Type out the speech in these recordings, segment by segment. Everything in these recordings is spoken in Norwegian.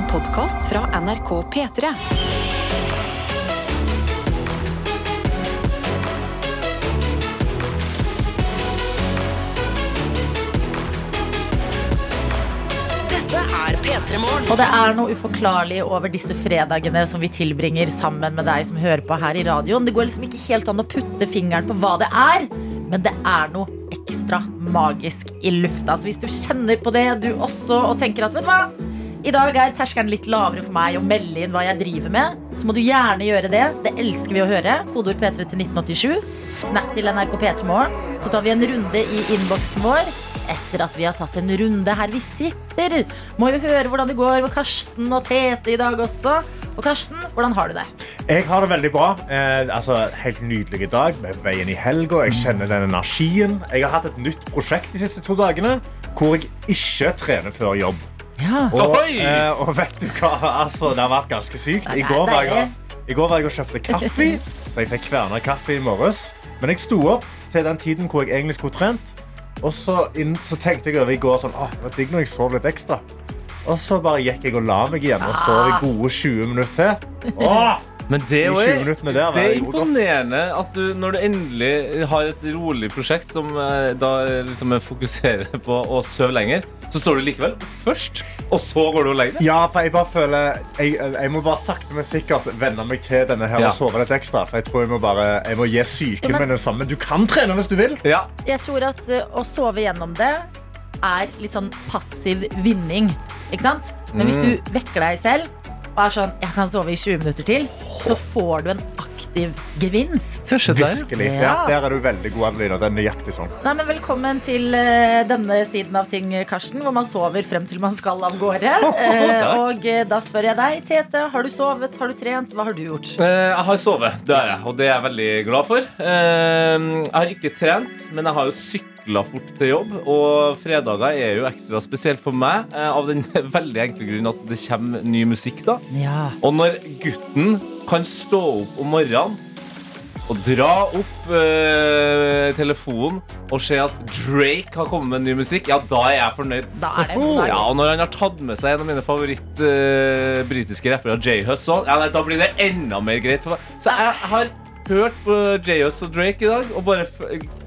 En podkast fra NRK P3. Dette er P3 Morgen. Og det er noe uforklarlig over disse fredagene som vi tilbringer sammen med deg som hører på her i radioen. Det går liksom ikke helt an å putte fingeren på hva det er, men det er noe ekstra magisk i lufta. Så hvis du kjenner på det, du også, og tenker at vet du hva, i dag er terskelen litt lavere for meg å melde inn hva jeg driver med, så må du gjerne gjøre det. Det elsker vi å høre. Kodeord P3 til 1987. Snap til NRK P3 Morgen. Så tar vi en runde i innboksen vår etter at vi har tatt en runde her vi sitter. Må jo høre hvordan det går med Karsten og Tete i dag også. Og Karsten, hvordan har du det? Jeg har det veldig bra. Eh, altså, helt nydelig dag med veien i helga. Jeg kjenner den energien. Jeg har hatt et nytt prosjekt de siste to dagene hvor jeg ikke trener før jobb. Ja. Og, eh, og vet du hva? Altså, det har vært ganske sykt. I går var jeg, i går var jeg og kjøpte kaffe, så jeg fikk kverna kaffe i morges. Men jeg sto opp til den tiden hvor jeg egentlig skulle trent. Og så, inn, så tenkte jeg over i går sånn, Åh, det var digg når jeg sov litt ekstra. Og så bare gikk jeg og la meg igjen og sov i gode 20 minutter til. Åh, Men det de er, 20 minuttene der var det er jeg gjorde godt. imponerende at du, når du endelig har et rolig prosjekt som eh, da liksom fokuserer på å sove lenger, så står du likevel først, og så går du og legger deg. Ja, for jeg bare føler Jeg, jeg må bare sakte, men sikkert venne meg til denne her Ja. og sove litt ekstra. For jeg tror jeg må bare Jeg må gi psyken med min det samme. Du kan trene hvis du vil. Ja. Jeg tror at uh, å sove gjennom det er litt sånn passiv vinning. Ikke sant? Men hvis du vekker deg selv og er sånn Jeg kan sove i 20 minutter til, så får du en aktiv gevinst. Kanskje der. Virkelig. Ja. Ja, der er du veldig god, Adelina. Det er nøyaktig sånn. Nei, men Velkommen til uh, denne siden av ting, Karsten, hvor man sover frem til man skal av gårde. Uh, og uh, da spør jeg deg, Tete, har du sovet, har du trent, hva har du gjort? Eh, Jeg har sovet, det har jeg, og det er jeg veldig glad for. Eh, Jeg har ikke trent, men jeg har jo sykla fort til jobb. Og fredager er jo ekstra spesielt for meg, eh, av den veldig enkle grunn at det kommer ny musikk da. Ja. Og når gutten kan stå opp om morgenen og dra opp eh, telefonen og se at Drake har kommet med ny musikk, ja, da er jeg fornøyd. Da er det. Ja, og når han har tatt med seg en av mine favoritt eh, rappere, J-Hus, ja, da blir det enda mer greit. Så jeg har hørt på J-Hus og Drake i dag og bare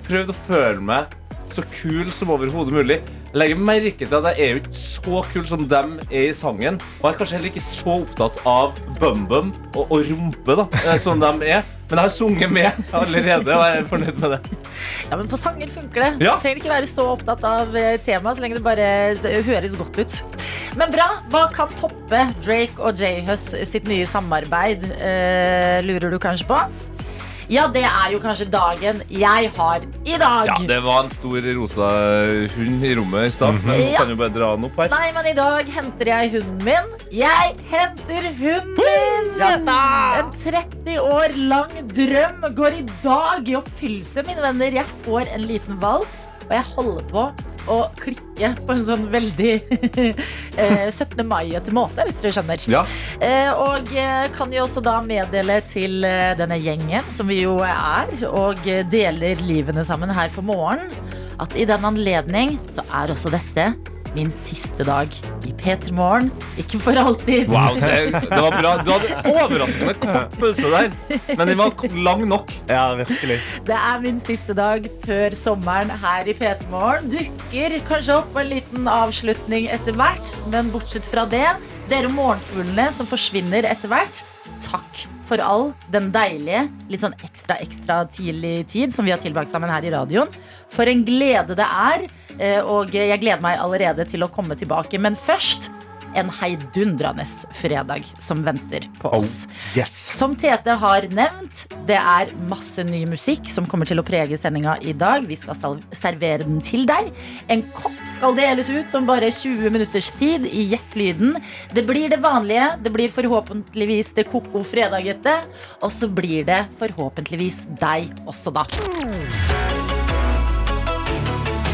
prøvd å føle meg så kul som overhodet mulig. Jeg legger merke til at jeg er jo ikke så kul som dem er i sangen. Og jeg er kanskje heller ikke så opptatt av bum-bum og, og rumpe da, eh, som dem er. Men jeg har sunget med allerede, og jeg er fornøyd med det. Ja, men på sanger funker det. Ja. Du trenger ikke være så opptatt av eh, temaet, så lenge det bare det høres godt ut. Men bra. Hva kan toppe Drake og J-Hus sitt nye samarbeid, eh, lurer du kanskje på? Ja, det er jo kanskje dagen jeg har i dag. Ja, det var en stor rosa hund i rommet i stad. Men Ja. kan jo bare dra den opp her. Nei, men i dag henter jeg hunden min. Jeg henter hunden min! En 30 år lang drøm går i dag i oppfyllelse, mine venner. Jeg får en liten valp, og jeg holder på å klikke på en sånn veldig eh, 17. mai-ete måte, hvis dere skjønner. Ja. Eh, og eh, kan jo også da meddele til eh, denne gjengen, som vi jo er, og eh, deler livene sammen her på morgen, at i den anledning så er også dette min siste dag i P3 Morgen. Ikke for alltid. Wow, det, det var bra. Du hadde overraskende kort pause der, men den var lang nok. Ja, virkelig. Det er min siste dag før sommeren her i P3 Morgen. Dukker kanskje opp en liten avslutning etter hvert, men bortsett fra det, dere morgenfuglene som forsvinner etter hvert, takk for all den deilige, litt sånn ekstra, ekstra tidlig tid som vi har tilbrakt sammen her i radioen. For en glede det er, eh, og jeg gleder meg allerede til å komme tilbake. Men først en heidundrende fredag som venter på oss. Yes. Som Tete har nevnt, det er masse ny musikk som kommer til å prege sendinga i dag. Vi skal servere den til deg. En kopp skal deles ut om bare 20 minutters tid i Gjett lyden. Det blir det vanlige. Det blir forhåpentligvis det koko fredagete. Og så blir det forhåpentligvis deg også, da.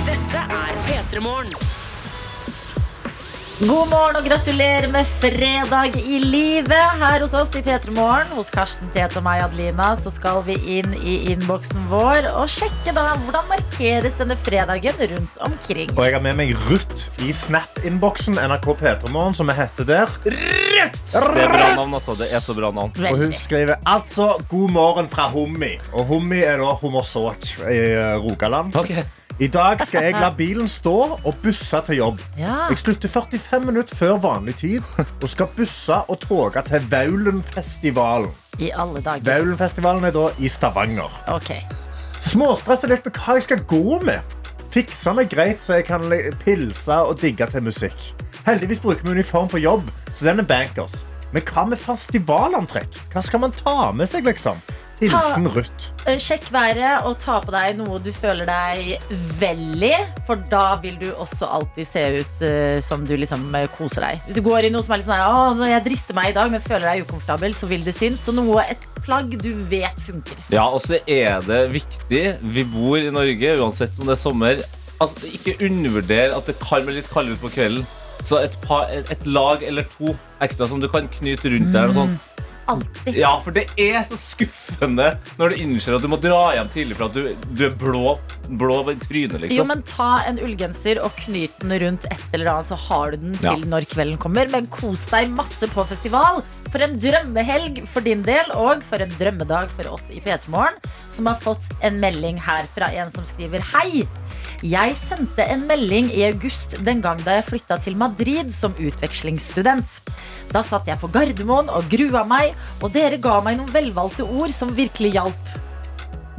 Dette er P3 Morgen. God morgen og gratulerer med fredag i livet. Her hos oss i P3 Morgen, hos Karsten Tete og meg, Adelina, så skal vi inn i innboksen vår og sjekke da hvordan markeres denne fredagen rundt omkring. Og jeg har med meg Ruth i Snap-innboksen. NRK P3morgen, som vi heter der. Det er bra navn, altså. Det er så bra navn. Og hun skriver altså 'God morgen fra Hummi'. Og Hummi er da Hommersåk i eh, Rogaland. Ok. I dag skal jeg la bilen stå og busse til jobb. Ja. Jeg slutter 45 minutter før vanlig tid og skal busse og toge til Vaulenfestivalen. I alle dager. Vaulenfestivalen er da i Stavanger. Okay. Småstresser litt med hva jeg skal gå med. Fikse meg greit så jeg kan pilse og digge til musikk. Heldigvis bruker vi uniform på jobb, så den er bankers. Men hva med festivalantrekk? Hva skal man ta med seg, liksom? Hilsen Ruth. Eh, Sjekk været og ta på deg noe du føler deg vel i. For da vil du også alltid se ut uh, som du liksom uh, koser deg. Hvis du går i noe som er litt sånn Å, jeg drister meg i dag, men føler deg ukomfortabel, så vil det synes. Så noe, et plagg du vet funker. Ja, og så er det viktig Vi bor i Norge, uansett om det er sommer. Altså, ikke undervurder at det kan bli litt kaldere på kvelden. Så et, par, et, et lag eller to ekstra som du kan knyte rundt deg. Og sånt. Alltid. Ja, for det er så skuffende når du innser at du må dra hjem tidlig for at du, du er blå, blå i trynet. Jo, liksom. men Ta en ullgenser og knyt den rundt et eller annet, så har du den Ja. til når kvelden kommer. Men kos deg masse på festival. For en drømmehelg for din del, og for en drømmedag for oss i P3 Morgen, som har fått en melding her fra en som skriver Hei! Jeg sendte en melding i august den gang da jeg flytta til Madrid som utvekslingsstudent. Da satt jeg på Gardermoen og grua meg, og dere ga meg noen velvalgte ord som virkelig hjalp.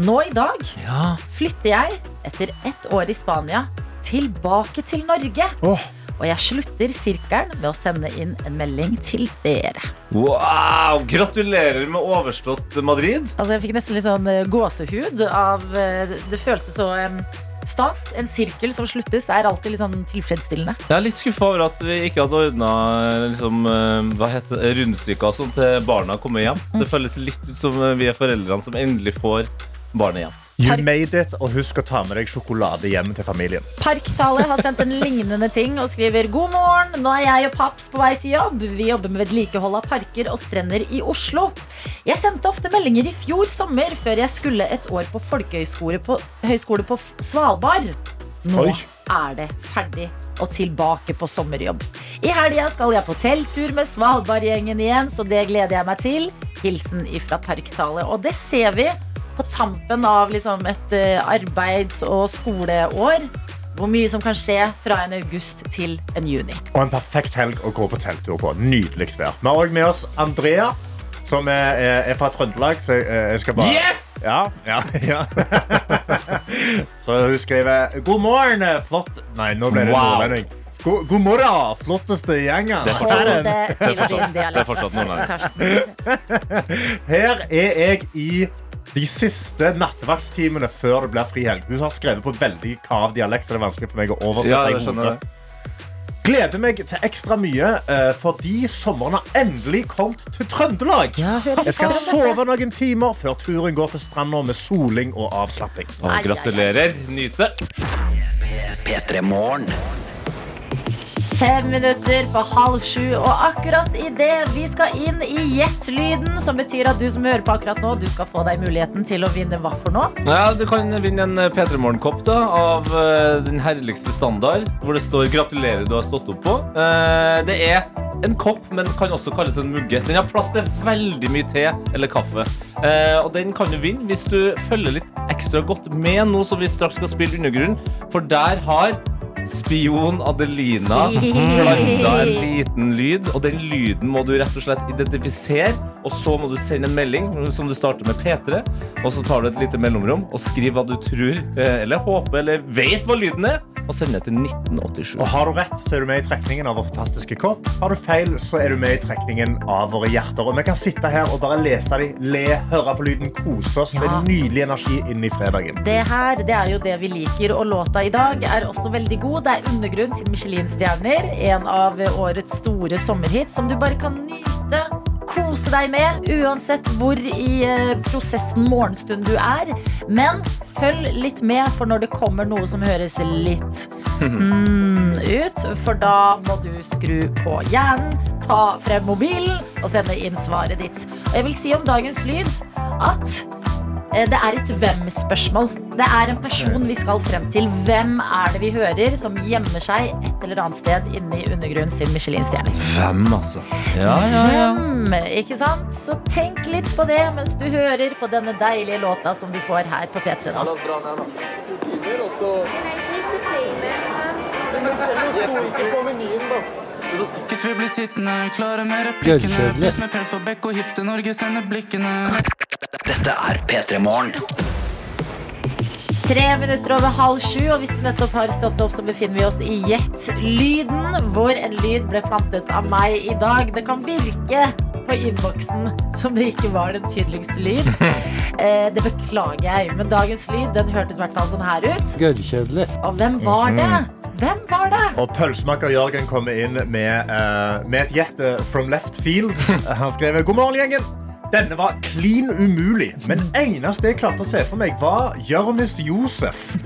Nå i dag Ja. flytter jeg etter ett år i Spania tilbake til Norge. Oh. Og jeg slutter sirkelen med å sende inn en melding til dere. Wow! Gratulerer med overstått Madrid. Altså Jeg fikk nesten litt sånn eh, gåsehud av eh, Det føltes så stas. En sirkel som sluttes, er alltid litt sånn tilfredsstillende. Jeg er litt skuffa over at vi ikke hadde ordna liksom, eh, rundstykker sånn til barna kommer hjem. Det føles litt ut som vi er foreldrene som endelig får barnet igjen. You made it, og husk å ta med deg sjokolade hjem til familien. Parktale har sendt en lignende ting og skriver God morgen, nå er jeg og paps på vei til jobb. Vi jobber med vedlikehold av parker og strender i Oslo. Jeg sendte ofte meldinger i fjor sommer før jeg skulle et år på folkehøyskole på, høyskole på Svalbard. Nå Oi. er det ferdig og tilbake på sommerjobb. I helga skal jeg på telttur med Svalbardgjengen igjen, så det gleder jeg meg til. Hilsen ifra Parktale. Og det ser vi på tampen av liksom et eh, arbeids- og skoleår. Hvor mye som kan skje fra en august til en juni. Og en perfekt helg å gå på telttur på. Nydelig vær. Vi har også med oss Andrea, som er, er, fra Trøndelag. Så jeg, jeg skal bare Yes! Ja, ja, ja. Så hun skriver God morgen, flott Nei, nå ble det Wow. nordlending. God, god morgen, flotteste gjengen. Det er fortsatt- det det er fortsatt- det er fortsatt. Her er jeg i de siste nattevaktstimene før det blir frihelg. Hun har skrevet på veldig kav dialekt, så det er vanskelig for meg å oversette. Ja. Gleder meg til ekstra mye uh, fordi sommeren har endelig kommet til Trøndelag. Ja, Jeg skal sove noen timer før turen går til stranda med soling og avslapping. Og gratulerer. Nyt det. P3 Morgen. Fem minutter på halv sju, og akkurat i det vi skal inn i Gjett-lyden, som betyr at du som hører på akkurat nå, du skal få deg muligheten til å vinne hva for noe? Ja, Du kan vinne en P3 Morgen-kopp da, av uh, den herligste standard, hvor det står 'Gratulerer, du har stått opp' på. Uh, det er en kopp, men kan også kalles en mugge. Den har plass til veldig mye te eller kaffe. Eh, og den kan du vinne hvis du følger litt ekstra godt med nå som vi straks skal spille Undergrunn, for der har Spion Adelina planta en liten lyd, og den lyden må du rett og slett identifisere. Og så må du sende en melding som du starter med P3, og så tar du et lite mellomrom og skriver hva du tror, eh, eller håper, eller vet hva lyden er, og sende det til 1987. Og Har du rett, så er du med i trekningen av vår fantastiske kopp. Har du feil, så er du med i trekningen av våre hjerter. Og Vi kan sitte her og bare lese dem, le, høre på lyden, kose oss. Det Ja. er nydelig energi inn i fredagen. Det her det er jo det vi liker, og låta i dag er også veldig god. Det er Undergrunn sine Michelin-stjerner, en av årets store sommerhit, som du bare kan nyte. Kose deg med, uansett hvor i eh, prosessen morgenstund du er. Men følg litt med, for når det kommer noe som høres litt mm, ut, for da må du skru på hjernen, ta frem mobilen og sende inn svaret ditt. Og jeg vil si om dagens lyd at det er et hvem-spørsmål. Det er en person vi skal frem til. Hvem er det vi hører som gjemmer seg et eller annet sted inne i undergrunnen sin Michelin-stjerner? Hvem, altså? Ja, ja, ja. Hvem, ikke sant? Så tenk litt på det mens du hører på denne deilige låta som du får her på P3 da. Sikkert vi blir sittende klare med replikkene. Pust med pels på bekk og hipster Norge sender blikkene. Dette er P3 Morgen. Tre minutter over halv sju, og hvis du nettopp har stått opp, så befinner vi oss i Jet-lyden, hvor en lyd ble plantet av meg i dag. Det kan virke på innboksen som det ikke var den tydeligste lyd. Eh, det beklager jeg, men dagens lyd den hørtes i hvert fall sånn her ut. Gørrkjedelig. Og hvem var det? Hvem var det? Og pølsemaker Jørgen kommer inn med, eh, med et gjett eh, from left field. Han skrev God morgen, gjengen. Denne var klin umulig, men eneste jeg klarte å se for meg, var Jonis Josef.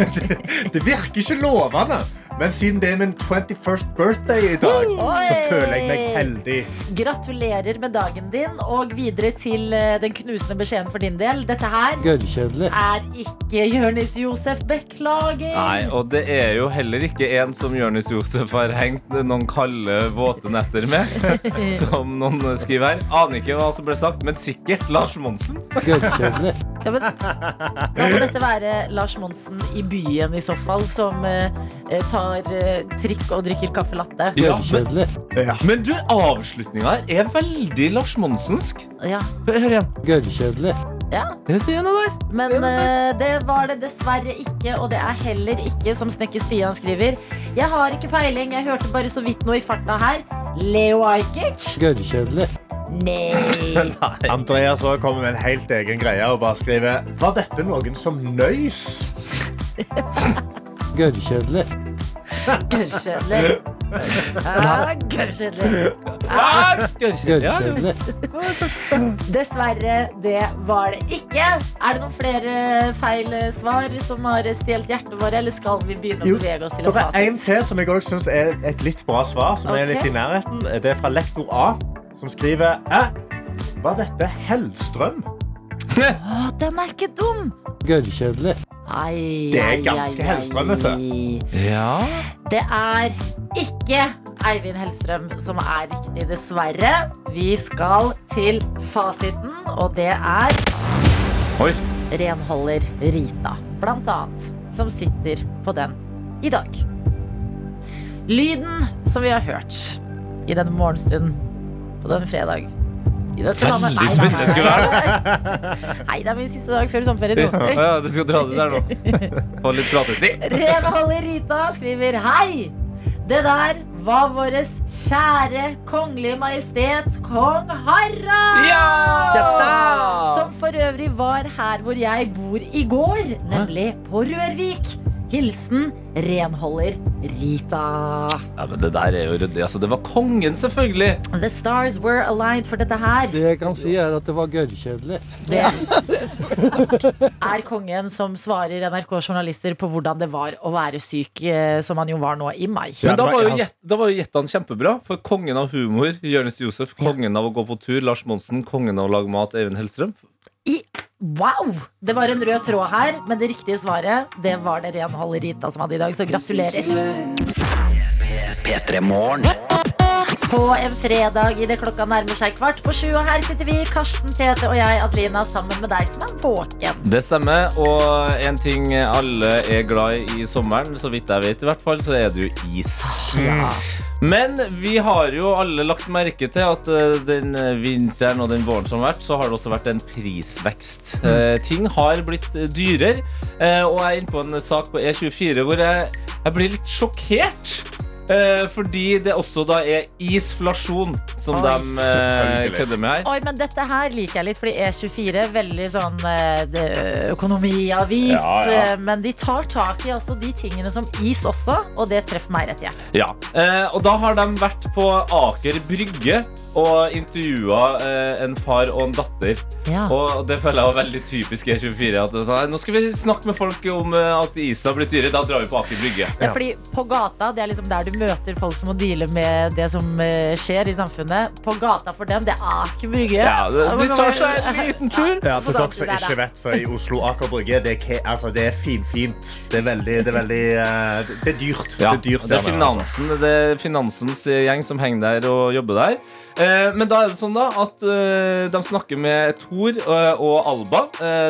Det virker ikke lovende, men siden det er min 21st birthday i dag, så føler jeg meg heldig. Gratulerer med dagen din, og videre til eh, den knusende beskjeden for din del. Dette her Gørrkjedelig. er ikke Jonis Josef. Beklager. Nei, og det er jo heller ikke en som Jonis Josef har hengt noen kalde, våte netter med. Som noen skriver her. Aner ikke hva som ble sagt, men sikkert Lars Monsen. Gørrkjedelig. Ja, men, da må dette være Lars Monsen i byen i så fall, som eh, eh, tar eh, trikk og drikker kaffe latte. Ja, men, men du, avslutninga her er veldig Lars Monsensk. Ja, Hør igjen. Gørrkjedelig. ja. Det det der. Men eh, det var det dessverre ikke, og det er heller ikke, som Snekker Stian skriver. Jeg har ikke peiling, jeg hørte bare så vidt noe i farta her. Leo Ajkic? Gørrkjedelig. Nei. Andreas også kommer med en helt egen greie og bare skriver Var dette noen som nøys? Gørrkjedelig. Gørrkjedelig. Gørrkjedelig. Gørrkjedelig. Dessverre, det var det ikke. Er det noen flere feil svar som har stjålet hjertet vårt, eller skal vi begynne å bevege oss til Det en er en til som jeg òg syns er et litt bra svar, som er litt i nærheten. Det er fra lektor A, som skriver? Var dette Hellstrøm? Å, den er ikke dum! Gørrkjedelig. Ai, Det er ganske ai, Hellstrøm, vet du. Ja. Det er ikke Eivind Hellstrøm som er riktig, dessverre. Vi skal til fasiten, og det er Oi. renholder Rita, blant annet, som sitter på den i dag. Lyden som vi har hørt i denne morgenstunden på denne fredag. Veldig spennende skulle det nei. Nei, det er min siste dag før sommerferien. Nå. ja, du skal dra det der nå. Få litt pratetid. Renholder Rita skriver Hei! Det der var våres kjære kongelige majestet kong Harald! Som for øvrig var her hvor jeg bor i går, nemlig på Rørvik. Hilsen renholder Rita. Ja, men det der er jo ryddig. altså, Det var kongen, selvfølgelig. The stars were aligned for dette her. Det jeg kan si, er at det var gørrkjedelig. Det er kongen som svarer NRK-journalister på hvordan det var å være syk, eh, som han jo var nå i mai. Men da var- jo han- da var jo gjettene kjempebra. For kongen av humor, Jonis Josef. Kongen av å gå på tur, Lars Monsen. Kongen av å lage mat, Eivind Hellstrøm. I, wow! Det var en rød tråd her, men det riktige svaret Det var det renholdet Rita som hadde i dag, så gratulerer. P3 På en fredag idet klokka nærmer seg kvart på sju, og her sitter vi, Karsten, Tete og jeg, Adelina, sammen med deg som er våken. Det stemmer. Og en ting alle er glad i i sommeren, så vidt jeg vet i hvert fall, så er det jo is. Men vi har jo alle lagt merke til at eh, den vinteren og den våren som har vært, så har det også vært en prisvekst. Eh, ting har blitt eh, dyrere, eh, og jeg er inne på en sak på E24 hvor jeg, jeg blir litt sjokkert. Eh, fordi det også da er isflasjon. Som Oi. de eh, kødder med her. Oi, men dette her liker jeg litt, fordi E24 veldig sånn eh, det- økonomiavis. Ja, ja. eh, Men de tar tak i også de tingene som is også, og det treffer meg rett i hjertet. Ja, eh, og da har de vært på Aker Brygge og intervjua eh, en far og en datter. Ja. Og det føler jeg var veldig typisk E24. At det er sånn, Nå skal vi snakke med folk om eh, at isen har blitt dyrere. Da drar vi på Aker Brygge. Ja, fordi på gata, det er liksom der du møter folk som må deale med det som eh, skjer i samfunnet. På gata for dem, det er Aker Brygge. Ja, du tar seg en liten tur. Ja, for dere som ikke vet, så i Oslo Aker Brygge det er, altså, det er finfint. Det er veldig, det er veldig eh, Det er dyrt. Ja, det er dyrt det er finansen, det er finansens gjeng som henger der og jobber der. Eh, men da er det sånn da at eh, de snakker med Tor og Alba.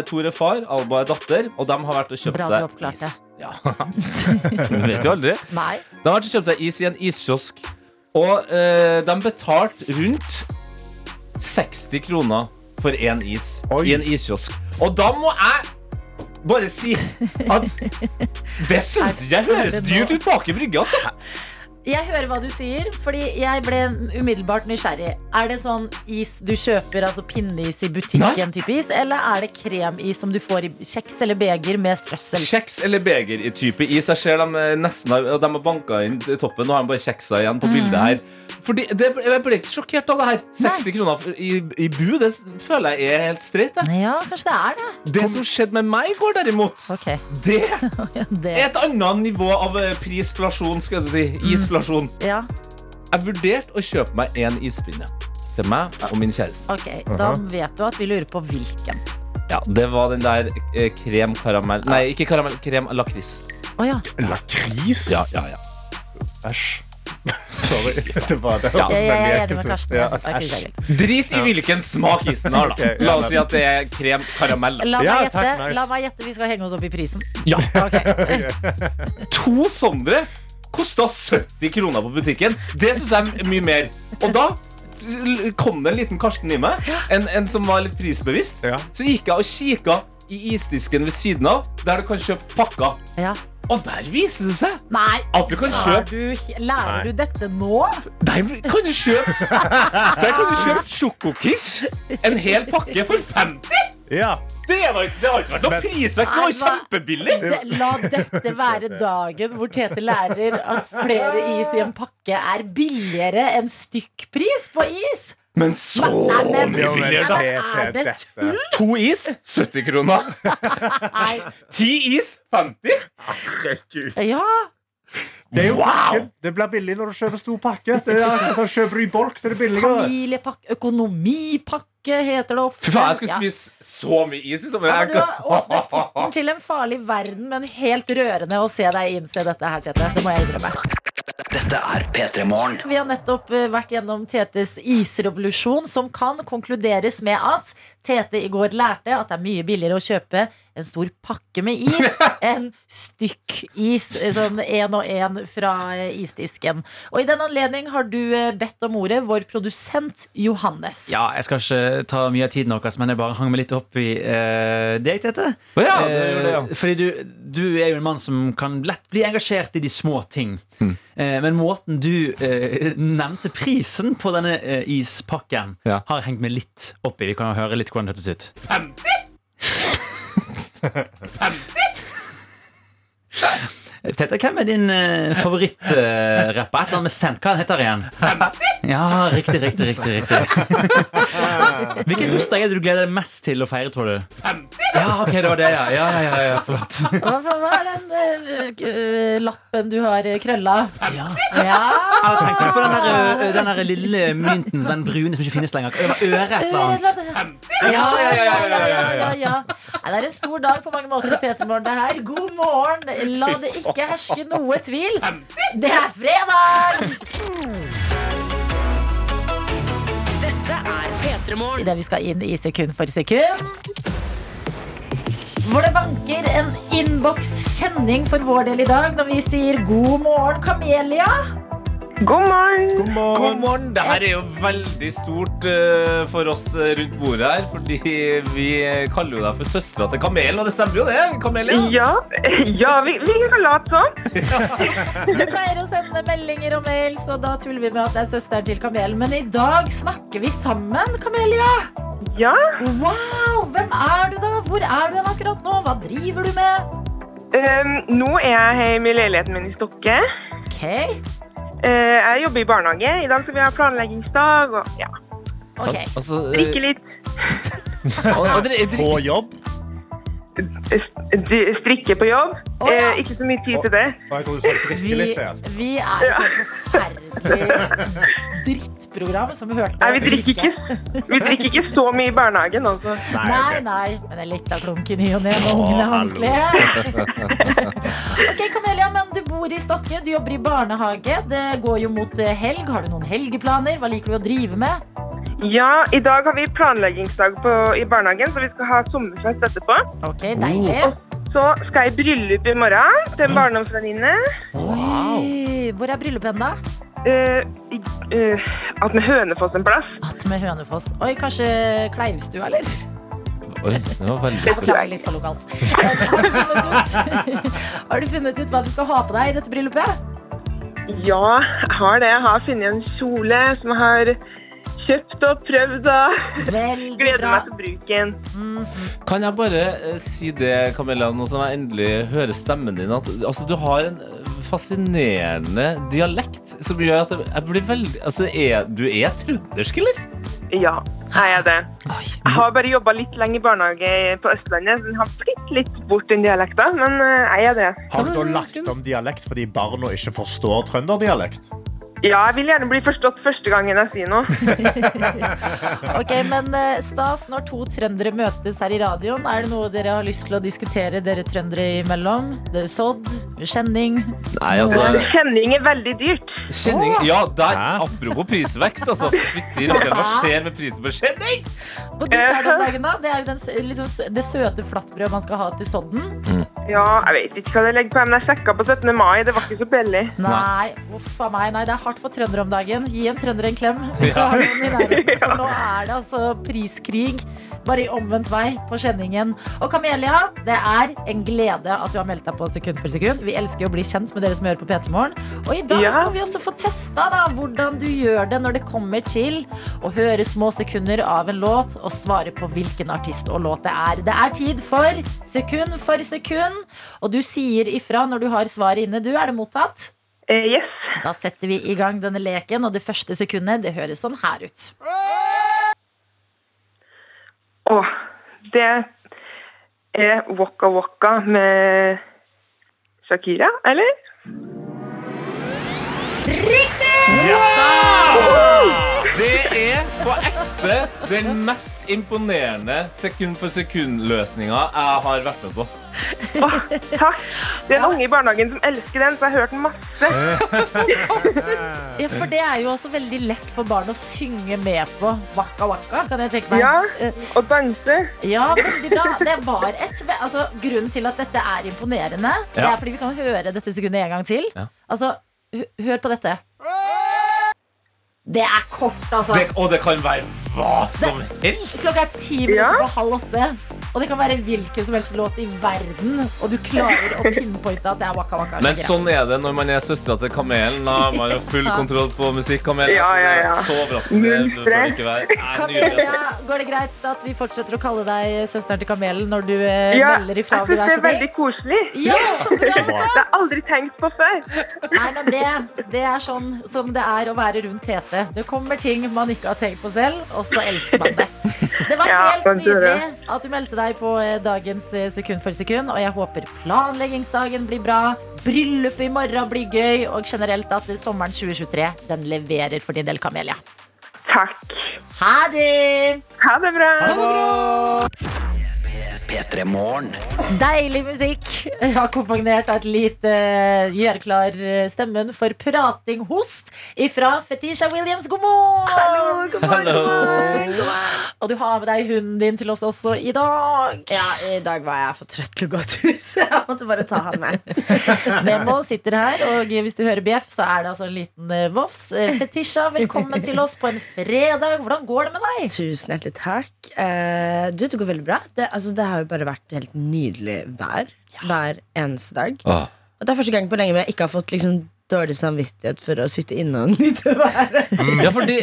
Tor er far, Alba er datter, og de har vært og kjøpt Bra seg is. Ja. du vet jo aldri. Nei. De har vært og kjøpt seg is i en iskiosk, og eh, de betalte rundt 60 kroner for én is Oi. i en iskiosk. Og da må jeg bare si at det syns jeg høres dyrt ut bak i brygga, altså. Jeg hører hva du sier, fordi jeg ble umiddelbart nysgjerrig. Er det sånn is du kjøper, altså pinneis i butikken, type is, eller er det kremis som du får i kjeks eller beger med strøssel? Kjeks eller beger i type is. Jeg ser dem eh, nesten har, de har banka inn i toppen. Nå har de bare kjeksa igjen på bildet her. Fordi det, Jeg ble ikke sjokkert av det her. 60 kroner i, i bu, det føler jeg er helt streit. Ja, kanskje det er det. Det som skjedde med meg i går, derimot, okay. det det. er et annet nivå av prisplasjon. prisflasjon, skal jeg si. Isflasjon. Ja, Jeg vurderte å kjøpe meg en ispinne til meg og min kjæreste. ok. Da vet du at vi lurer på hvilken. Ja, Det var den der eh, krem karamell Nei, ikke karamell, krem lakris. Å ja. Lakris? Ja, ja, ja. Æsj. Sorry. Det var det. Ja. Jeg, jeg er enig med. Karsten. Ja, Jeg synes det er æsj. Drit i hvilken smak isen har, da. Ok, ja, La oss si at det er krem karamell. da. La meg, Ja, gjette, takk, nice. la meg gjette, vi skal henge oss opp i prisen. Ja. Ok. To sånne kosta 70 kroner på butikken. Det syns jeg er mye mer. Og da kom det en liten Karsten i meg, en, en som var litt prisbevisst. Ja. Så gikk jeg og kikka i isdisken ved siden av, der du kan kjøpe pakker. Ja. Og der viser det seg Nei, at du kan kjøpe du, lærer Nei. du dette nå? Der kan du kjøpe Der kan du kjøpe Sjokokish. En hel pakke for 50! Ja. Det var, det har ikke vært noe prisvekst. Det var kjempebillig. La dette være dagen hvor Tete lærer at flere is i en pakke er billigere enn stykkpris på is. Men så mye billigere, da. Er det tull? To is 70 kroner. Ti is 50. Herregud. Ja, Det jo Wow. Det blir billig når du kjøper stor pakke. Det er sånn, Kjøper du i bolk, så er det billigere. familiepakke, økonomipakke heter det ofte. Fy faen, jeg skal Ja. spise så mye is i sommer. Ja, du har åpnet porten til en farlig verden, men helt rørende å se deg innse dette her, Tete. Det må jeg innrømme. Dette er P3 Morgen. Vi har nettopp eh, vært gjennom Tetes isrevolusjon, som kan konkluderes med at Tete i går lærte at det er mye billigere å kjøpe en stor pakke med is enn stykk is, sånn én og én fra eh, isdisken. Og i den anledning har du eh, bedt om ordet, vår produsent Johannes. Ja, jeg skal ikke ta mye av tiden deres, men jeg bare hang meg litt opp i uh, deg, Tete. Oh, ja, det det, ja. Eh, Fordi du, du er jo en mann som kan lett bli engasjert i de små ting. Mm. Eh, men måten du uh, nevnte prisen på denne eh, ispakken, Ja. har hengt meg litt opp i. Vi kan høre litt hvordan det hørtes ut. 50? Tete, hvem er din uh, favorittrapper? Uh, Et eller annet med Sent. Hva heter han igjen? Ja, riktig, riktig, riktig, riktig. Hvilken bursdag er det du gleder deg mest til å feire, tror du? 50? Ja, ok, det var det, ja. Ja, ja, ja, ja flott. Hva, er den eh, eh, lappen du har eh, krølla? Ja. Ja. Ja, Tenkte på den der, den der lille mynten, den brune som ikke finnes lenger? Øret øre et eller annet. Ja, ja, ja, ja, ja, ja, ja, ja. Nei, Det er en stor dag på mange måter i Petermorgen. Det her. God morgen. La det ikke herske noe tvil. Det er fredag! Dette er P3 Morgen. Idet vi skal inn i sekund for sekund. Hvor det vanker en innboks kjenning for vår del i dag når vi sier god morgen, Kamelia. God morgen. God morgen. God morgen! Det her er jo veldig stort uh, for oss eh, rundt bordet her. Fordi vi kaller jo deg for søstera til Kamelen, og det stemmer jo det? Kamelia? Ja, ja vi, vi kan late som. Du pleier å sende meldinger og mails, og da tuller vi med at det er søsteren til Kamelen. Men i dag snakker vi sammen, Kamelia. Ja, Wow! Hvem er du, da? Hvor er du akkurat nå? Hva driver du med? Um, nå er jeg hjemme i leiligheten min i Stokke. Ok, Eh, jeg jobber i barnehage. I dag skal vi ha planleggingsdag og ja, ok. Altså, eh, drikke litt. og, og dere- dere- På jobb. Strikke på jobb. Oh, ja. Eh, ikke så mye tid til det. Vi, litt vi er et forferdelig drittprogram som vi hørte. Nei, vi drikker ikke, vi drikker ikke så mye i barnehagen, altså. Nei, nei, men en liten klunk i ny og ne når ungene er vanskelige. ok, Kamelia, men du bor i Stokke, du jobber i barnehage. Det går jo mot eh, helg. Har du noen helgeplaner? Hva liker du å drive med? Ja, i dag har vi planleggingsdag på, i barnehagen, så vi skal ha sommerfest etterpå. Ok, deilig. Så skal jeg i bryllup i morgen til en barndomsvenninne. Wow. hvor er bryllupet hen, da? Uh, uh, at med Hønefoss en plass. At med Hønefoss. Oi, kanskje Kleivstua, eller? Oi, det var veldig spennende. beklager litt for lokalt. Eh, Har du, funnet ut, har du funnet ut hva du skal ha på deg i dette bryllupet? Ja, jeg har det. Jeg har funnet en kjole som jeg har kjøpt og prøvd og Veldig gleder bra. meg til bruken. Kan jeg bare eh, si det, Camilla, nå som jeg endelig hører stemmen din, at altså, du har en fascinerende dialekt som gjør at jeg- jeg blir veldig Altså, er, du er trøndersk, eller? Ja, jeg er det. Jeg har bare jobba litt lenge i barnehage på Østlandet, så den har blitt litt bort den dialekta, men eh, jeg er det. Har du da lagt om dialekt fordi barna ikke forstår trønderdialekt? Ja, jeg vil gjerne bli forstått første gangen jeg sier noe. Ok, men eh, stas når to trøndere møtes her i radioen. Er det noe dere har lyst til å diskutere, dere trøndere imellom? Det er Sodd? Kjenning? Nei, altså Kjenning er veldig dyrt. Kjenning Ja, der, apropos prisvekst, altså. Fytti rakkeren, hva skjer med prisen på kjenning? Hvor dyrt er det om dagen, da? Det er jo den, liksom, det søte flatbrødet man skal ha til sodden. Ja, jeg vet ikke hva det legger på, men jeg sjekka på 17. mai. Det var ikke så billig. Nei, uff a meg. Nei, det er hardt for trøndere om dagen. Gi en trønder en klem. Nærheten, For nå er det altså priskrig. Bare i omvendt vei på Kjenningen. Og Kamelia, det er en glede at du har meldt deg på sekund for sekund. Vi elsker å bli kjent med dere som hører på P3 Morgen. Og i dag Ja. skal vi også få testa da, hvordan du gjør det når det kommer til å høre små sekunder av en låt og svare på hvilken artist og låt det er. Det er tid for sekund for sekund, og du sier ifra når du har svaret inne. Du, er det mottatt? Eh, yes. Da setter vi i gang denne leken, og det første sekundet det høres sånn her ut. Å, det er Waka Waka med Shakira, eller? Riktig! Det er på ekte den mest imponerende sekund for sekund-løsninga jeg har vært med på. Å, takk. Det er en unge i barnehagen som elsker den, så jeg har hørt den masse. Ja, for det er jo også veldig lett for barn å synge med på Waka Waka, kan jeg tenke meg. Ja. Eh, Og danse. ja veldig bra. Det var et altså, Grunnen til at dette er imponerende, det er fordi vi kan høre dette sekundet en gang til. Ja. Altså, hør på dette. Det er kort, altså. Det, og det kan være hva som helst. Klokka er ti minutter Ja. på halv åtte. Og det kan være hvilken som helst låt i verden, og du klarer å pinpointe at det er Waka Waka. Men sånn er det når man er søstera til Kamelen. Da har man jo full kontroll på musikk. Kamelen, Ja, ja, ja. Så overraskende det bør det ikke være. Altså. Kamelia, går det greit at vi fortsetter å kalle deg søsteren til Kamelen når du eh, Ja, melder ifra om syns det er veldig koselig. Ja. Så bra. Det har jeg aldri tenkt på før. Nei, men det, det er sånn som det er å være rundt Tete. Det kommer ting man ikke har tenkt på selv, og så elsker man det. Det var helt det det. nydelig at du meldte deg på eh, dagens eh, Sekund for sekund, og jeg håper planleggingsdagen blir bra, bryllupet i morgen blir gøy, og generelt at sommeren 2023 den leverer for din del, Kamelia. Takk. Ha det! Ha det bra. P3 Morgen. Deilig musikk, akkompagnert av et lite gjørklar gjør klar eh, stemmen for prating host ifra Fetisha Williams. God morgen! Hallo. God morgen Og du har med deg hunden din til oss også i dag. Ja, i dag var jeg for trøtt til å gå tur. så Jeg måtte bare ta han med. Nemo sitter her, og hvis du hører bjeff, så er det altså en liten eh, vofs. Eh, Fetisha, velkommen til oss på en fredag. Hvordan går det med deg? Tusen hjertelig takk. Uh, du, det går veldig bra. Det, altså, det har jo bare vært helt nydelig vær hver eneste dag. Ah. Og det er første gang på lenge jeg ikke har fått liksom, dårlig samvittighet for å sitte inne og nyte været. Ja, for det,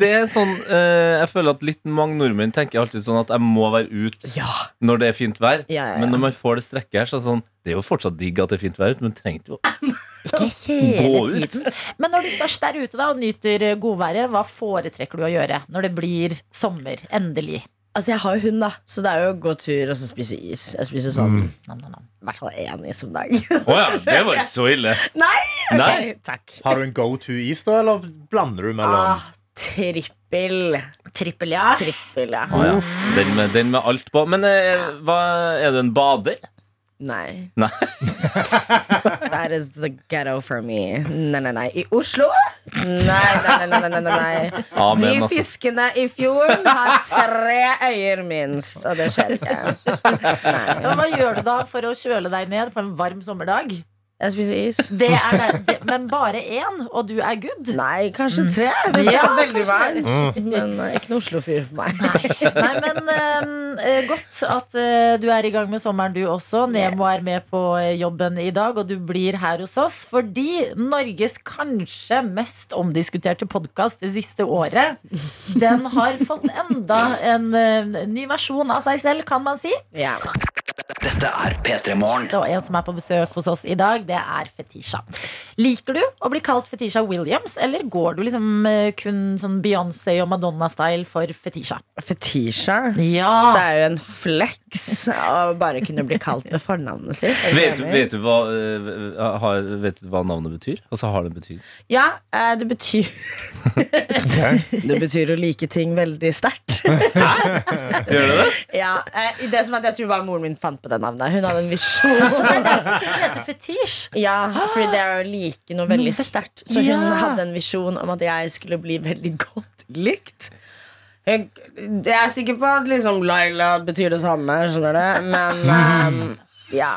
det er sånn eh, Jeg føler at litt mange nordmenn tenker alltid sånn at jeg må være ute Ja. når det er fint vær. Ja, ja, ja. Men når man får det strekket her, så er det sånn Det er jo fortsatt digg at det er fint vær ute, men trenger jo Ikke hele Gå ut. tiden. Men når du først er ute da og nyter godværet, hva foretrekker du å gjøre når det blir sommer? Endelig. Altså, jeg har jo hund, da, så det er jo å gå tur og så spise is. Jeg spiser sånn Nam, nam, nam. i hvert fall én is om dagen. Å ja, det var ikke så ille. Nei! Nei. Takk. Har du en go to is, da, eller blander du mellom Ah, trippel. Trippel, ja. Trippel, ja. Å ja. Den, med, den med alt på. Men eh, hva, er du en bader? Nei. Nei. That is the ghetto for me. Nei, nei, nei. I Oslo? Nei, nei, nei. nei, nei, nei. Amen, De altså. fiskene i fjorden har tre øyer minst, og det skjer ikke. Hva gjør du da for å kjøle deg ned på en varm sommerdag? Jeg spiser is. Det er det, det, men bare én, og du er good? Nei, kanskje tre, hvis det Ja, er veldig kanskje. varmt. Men eh, ikke noe Oslo-fyr for meg. Nei, men eh, eh, godt at uh, du er i gang med sommeren, du også. Nemo er med på jobben i dag, og du blir her hos oss fordi Norges kanskje mest omdiskuterte podkast det siste året, den har fått enda en ny versjon av seg selv, kan man si. Ja. Dette er P3 Morgen. Og en som er på besøk hos oss i dag, det er Fetisha. Liker du å bli kalt Fetisha Williams, eller går du liksom eh, kun sånn Beyoncé og Madonna-style for Fetisha? Fetisha. Ja. Det er jo en flex å bare kunne bli kalt med fornavnet sitt. Er Vet du, vet, du hva, eh, har, vet du hva navnet betyr? Altså har det betydning? Ja, eh, det betyr Det betyr å like ting veldig sterkt. Gjør det det? Ja, i det som at Jeg tror bare moren min fant på det navnet. Hun hadde en visjon. Så det er derfor heter fetisj. Ja, fordi det er å like noe veldig sterkt. Så hun Ja. hadde en visjon om at jeg skulle bli veldig godt likt. Jeg, jeg er sikker på at liksom Laila betyr det samme, skjønner du. Men um, ja.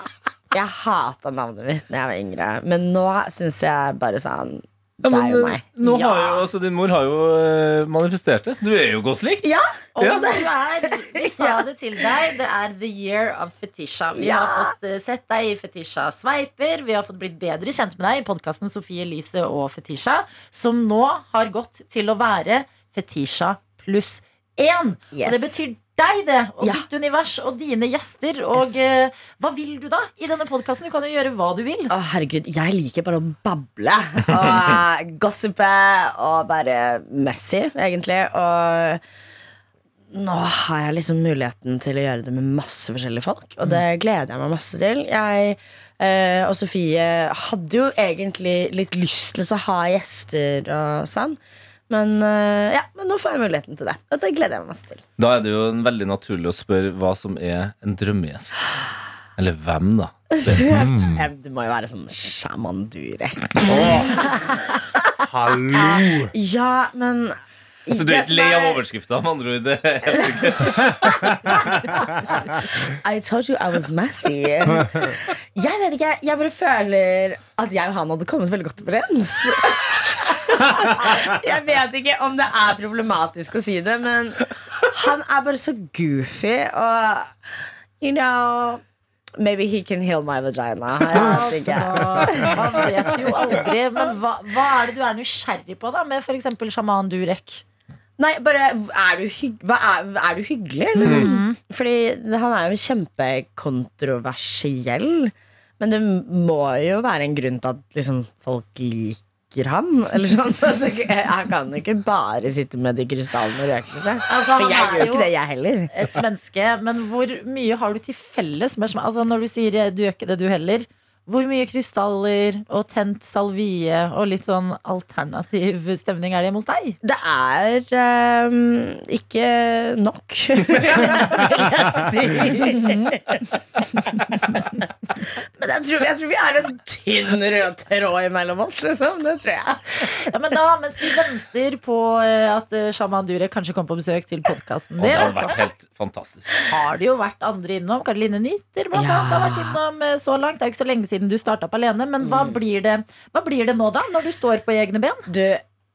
Jeg hata navnet mitt da jeg var yngre, men nå syns jeg bare sånn Ja, Det er jo meg. Nå ja. har jo, altså, din mor har jo eh, manifestert det. Du er jo godt likt. Ja, Og Ja. du er, vi sa det til deg, det er the year of fetisha. Vi Ja. har fått eh, sett deg i Fetisha Sveiper. Vi har fått blitt bedre kjent med deg i podkasten Sofie Elise og Fetisha, som nå har gått til å være Fetisha pluss én. Yes. Og det betyr deg, det. Og Ja. ditt univers og dine gjester. Og eh, hva vil du da i denne podkasten? Du kan jo gjøre hva du vil. Å, herregud, jeg liker bare å bable og eh, gossipe og bare messy, egentlig. Og nå har jeg liksom muligheten til å gjøre det med masse forskjellige folk, og det gleder jeg meg masse til. Jeg eh, og Sofie hadde jo egentlig litt lyst til å ha gjester og sånn. Men, eh, ja, men nå får jeg muligheten til det, og det gleder jeg meg masse til. Da er det jo veldig naturlig å spørre hva som er en drømmegjest. Eller hvem, da? spesielt. Det må jo være sånn Shaman Durek. Hallo! Ja, men Altså, du er ikke lei av er- overskrifta, med andre ord. Det er helt sikkert. I told you I was messy. Jeg vet ikke, jeg bare føler at jeg og han hadde kommet veldig godt overens. Jeg vet ikke om det er problematisk å si det, men han er bare så goofy og You know Maybe he can heal my vagina. Altså, man vet jo aldri. Men hva, hva er det du er nysgjerrig på da med f.eks. sjaman Durek? Nei, bare Er du, hygg, hva er, er du hyggelig, liksom? Fordi han er jo kjempekontroversiell. Men det må jo være en grunn til at liksom, folk liker han. Eller sånn. Jeg kan ikke bare sitte med de krystallene og røke seg. Altså, For jeg gjør ikke det, jeg heller. Et menneske, men hvor mye har du til felles med? Altså, når du sier eh, du gjør ikke det, du heller. Hvor mye krystaller og tent salvie og litt sånn alternativ stemning er det hjemme hos deg? Det er um, ikke nok, vil jeg si. Men jeg tror, jeg tror vi er en tynn rød tråd imellom oss, liksom. Det tror jeg. Ja, men da, Mens vi venter på eh, at eh, Shaman Durek kanskje kommer på besøk til podkasten din, det har vært helt fantastisk. har det jo vært andre innom. Karoline Nitter blant Ja. annet har vært innom eh, så langt. Det er jo ikke så lenge siden du starta opp alene. Men hva blir, det, hva blir det nå, da? Når du står på egne ben? Du,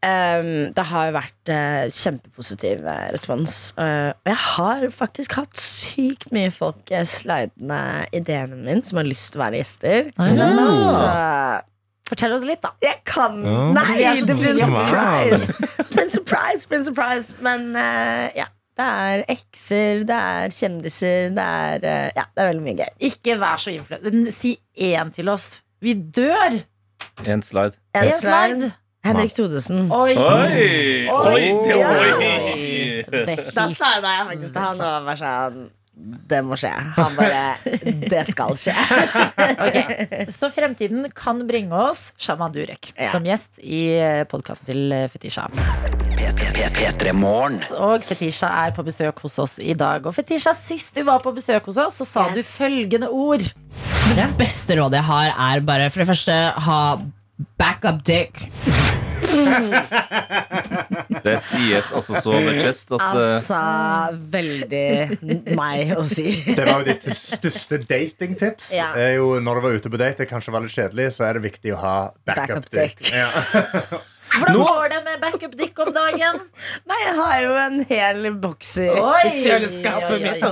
um, det har vært uh, kjempepositiv eh, respons. Uh, og jeg har faktisk hatt sykt mye folk uh, slidende i DM-en min som har lyst til å være gjester. Så Fortell oss litt, da. jeg kan Ja. Nei, det blir en surprise! Blir en surprise, blir en surprise. Men eh, ja. Det er ekser, det er kjendiser, det er eh, Ja, det er veldig mye gøy. Ikke vær så influenser. Si én til oss. Vi dør! En slide. En En slide. slide. Henrik Thodesen. Oi! Oi! Oi! Oi! Oi. Da slida jeg faktisk til han og var sånn Det må skje. Han bare Det skal skje. Ok, Så fremtiden kan bringe oss Shaman Durek Ja. som gjest i podkasten til eh, Fetisha. Og Fetisha er på besøk hos oss i dag. Og Fetisha, sist du var på besøk hos oss, så sa Yes. du følgende ord. Det beste rådet jeg har, er bare for det første ha backup dick. Det sies altså så med chest at eh, Altså veldig meg å si. Det var jo ditt største datingtips. Ja. Er jo når du var ute på date, det kanskje var litt kjedelig, så er det viktig å ha backup, Backup dick. dick. Ja. Hvordan går det med backup dick om dagen? Nei, jeg har jo en hel boks i kjøleskapet mitt.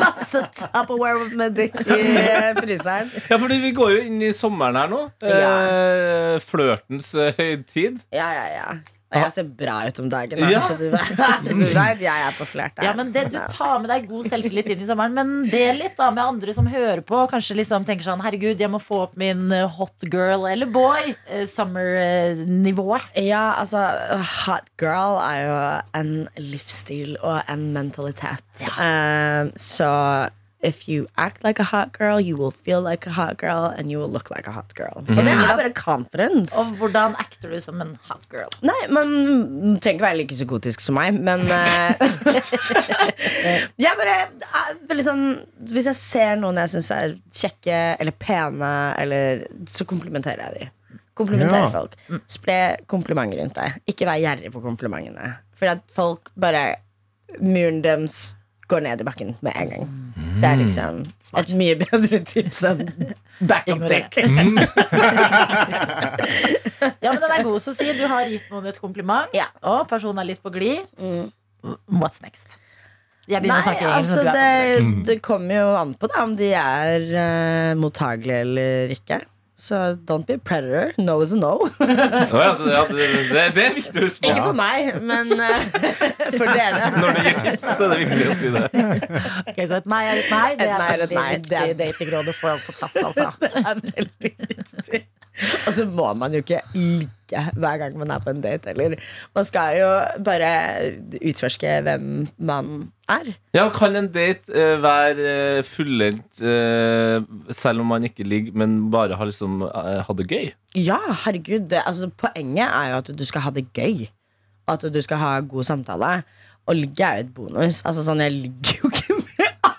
Masse Tupperware med dick i eh, fryseren. Ja, fordi vi går jo inn i sommeren her nå. Eh, Flørtens eh, høytid. Ja, ja, ja. Og jeg ser bra ut om dagen, da, Ja. så du så du vet jeg er på flert. der. Ja, men det, Du tar med deg god selvtillit inn i sommeren, men del litt da med andre som hører på. Kanskje liksom tenker sånn Herregud, jeg må få opp min eh, hot girl eller boy eh, summer-nivået. Ja, altså Hot girl er jo en livsstil og en mentalitet. Eh, så if you act like a hot girl, you will feel like a hot girl, and you will look like a hot girl. Og det er bare confidence. Og hvordan acter du som en hot girl? Nei, man trenger ikke være like psykotisk som meg, men eh, Jeg bare veldig sånn Hvis jeg ser noen jeg syns er kjekke eller pene, eller, så komplimenterer jeg dem. Komplimentere Ja. folk. Spre komplimenter rundt deg. Ikke vær gjerrig på komplimentene. For at folk bare Muren deres går ned i bakken med en gang. Det er liksom et mye bedre tips enn backup Ignorer. dick. Ja, men den er god, så si du har gitt noen et kompliment, Ja. og personen er litt på glid. Mm. What's next? Jeg begynner å Nei, snakke altså det, det kommer jo an på da, om de er uh, mottagelige eller ikke. Så don't be a predator. No is a no. Ja, det, det, det er viktig å huske ikke for meg, men uh, for dere. Når du gir tips, så er det viktig å si det. Ok, så et nei er et nei. Det Et er nei et veldig nei. viktig Det er- datingråd å få på plass, altså. Det er veldig viktig. Og så må man jo ikke ligge hver gang man er på en date Eller. Man skal jo bare utforske hvem man er. Ja, Kan en date uh, være uh, fullendt uh, selv om man ikke ligger, men bare har liksom hatt det gøy? Ja, herregud. Det, altså, poenget er jo at du skal ha det gøy. Og at du skal ha god samtale. Og ligge er jo et bonus. Altså sånn, Jeg ligger jo ikke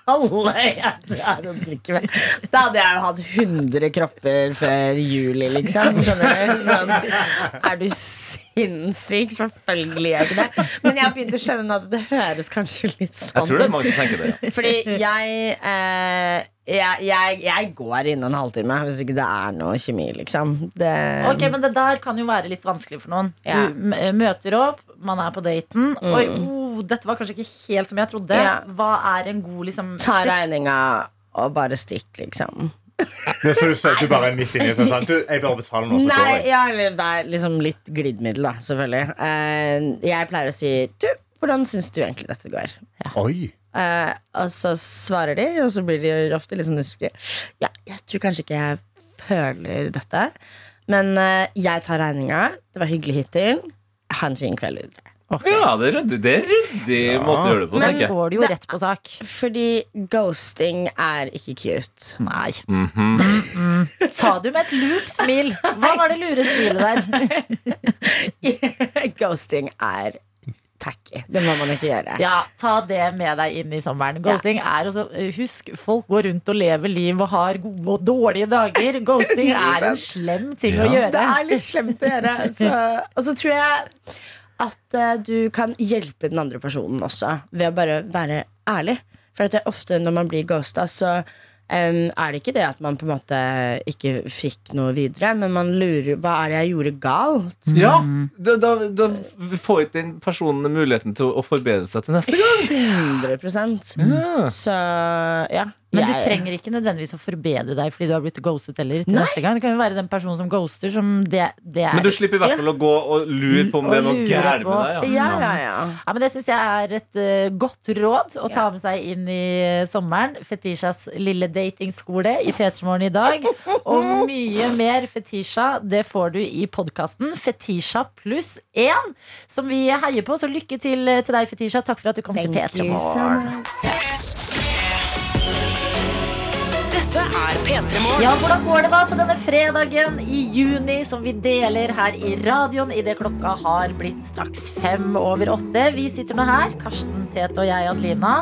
alle jeg er og drikker med. Da hadde jeg jo hatt 100 kropper før juli, liksom. Skjønner du? Sånn, er du sinnssyk? Selvfølgelig gjør jeg ikke det. Men jeg har begynt å skjønne nå at det høres kanskje litt sånn Jeg tror det er mange som tenker det. ja. fordi jeg, eh, jeg, jeg Jeg går innen en halvtime hvis ikke det er noe kjemi, liksom. Det, Ok, men Det der kan jo være litt vanskelig for noen. Ja. Du m- møter opp, man er på daten. Oi, oh, dette var kanskje ikke helt som jeg trodde. Ja. Hva er en god liksom Ta regninga og bare stikk, liksom. Det er så du, du bare er midt inni sånn, sant? du, Jeg bare betaler nå, så går Nei, jeg. ja, det er liksom litt glidemiddel, da, selvfølgelig. Eh, jeg pleier å si Du, hvordan syns du egentlig dette går? Oi. Eh, og så svarer de, og så blir de ofte litt sånn usikre. Ja, jeg tror kanskje ikke jeg føler dette. Men eh, jeg tar regninga. Det var hyggelig hittil. Ha en fin kveld videre. Ja, det er ryddig, det er ryddig måte å gjøre det på, Men-. Får du jo rett på sak. Fordi ghosting er ikke cute. Nei. Mhm. Sa du med et lurt smil. Hva var det lure smilet der? ghosting er tacky. Det må man ikke gjøre. Ja, Ta det med deg inn i sommeren. Ghosting er også, Husk, folk går rundt og lever liv og har gode og dårlige dager. Ghosting er en slem ting å gjøre. Det er litt slemt å gjøre. Så, og så tror jeg at eh, du kan hjelpe den andre personen også ved å bare være ærlig. For at det er ofte når man blir ghosta, så Um, er det ikke det at man på en måte ikke fikk noe videre, men man lurer hva er det jeg gjorde galt? Ja, da, da, da får ikke den personen muligheten til å forbedre seg til neste gang. 100 mm. Så ja. Men du trenger ikke nødvendigvis å forbedre deg fordi du har blitt ghostet heller. til Nei. neste gang Det kan jo være den personen som ghoster, som det, det er. Men du slipper i hvert fall å gå og lure på om det er noe gærent med deg. Ja. Ja, ja, ja. Ja, men Det syns jeg er et uh, godt råd å ta med seg inn i sommeren. Fetishas lille datingskole i P3morgen i dag. Og mye mer Fetisha det får du i podkasten Fetisha pluss én, som vi heier på. Så lykke til eh, til deg, Fetisha. Takk for at du kom til Thank til so P3morgen. Dette er P3 Morgen. Ja, hvordan går det da på denne fredagen i juni som vi deler her i radioen idet klokka har blitt straks fem over åtte? Vi sitter nå her, Karsten, Tete og jeg, Adelina.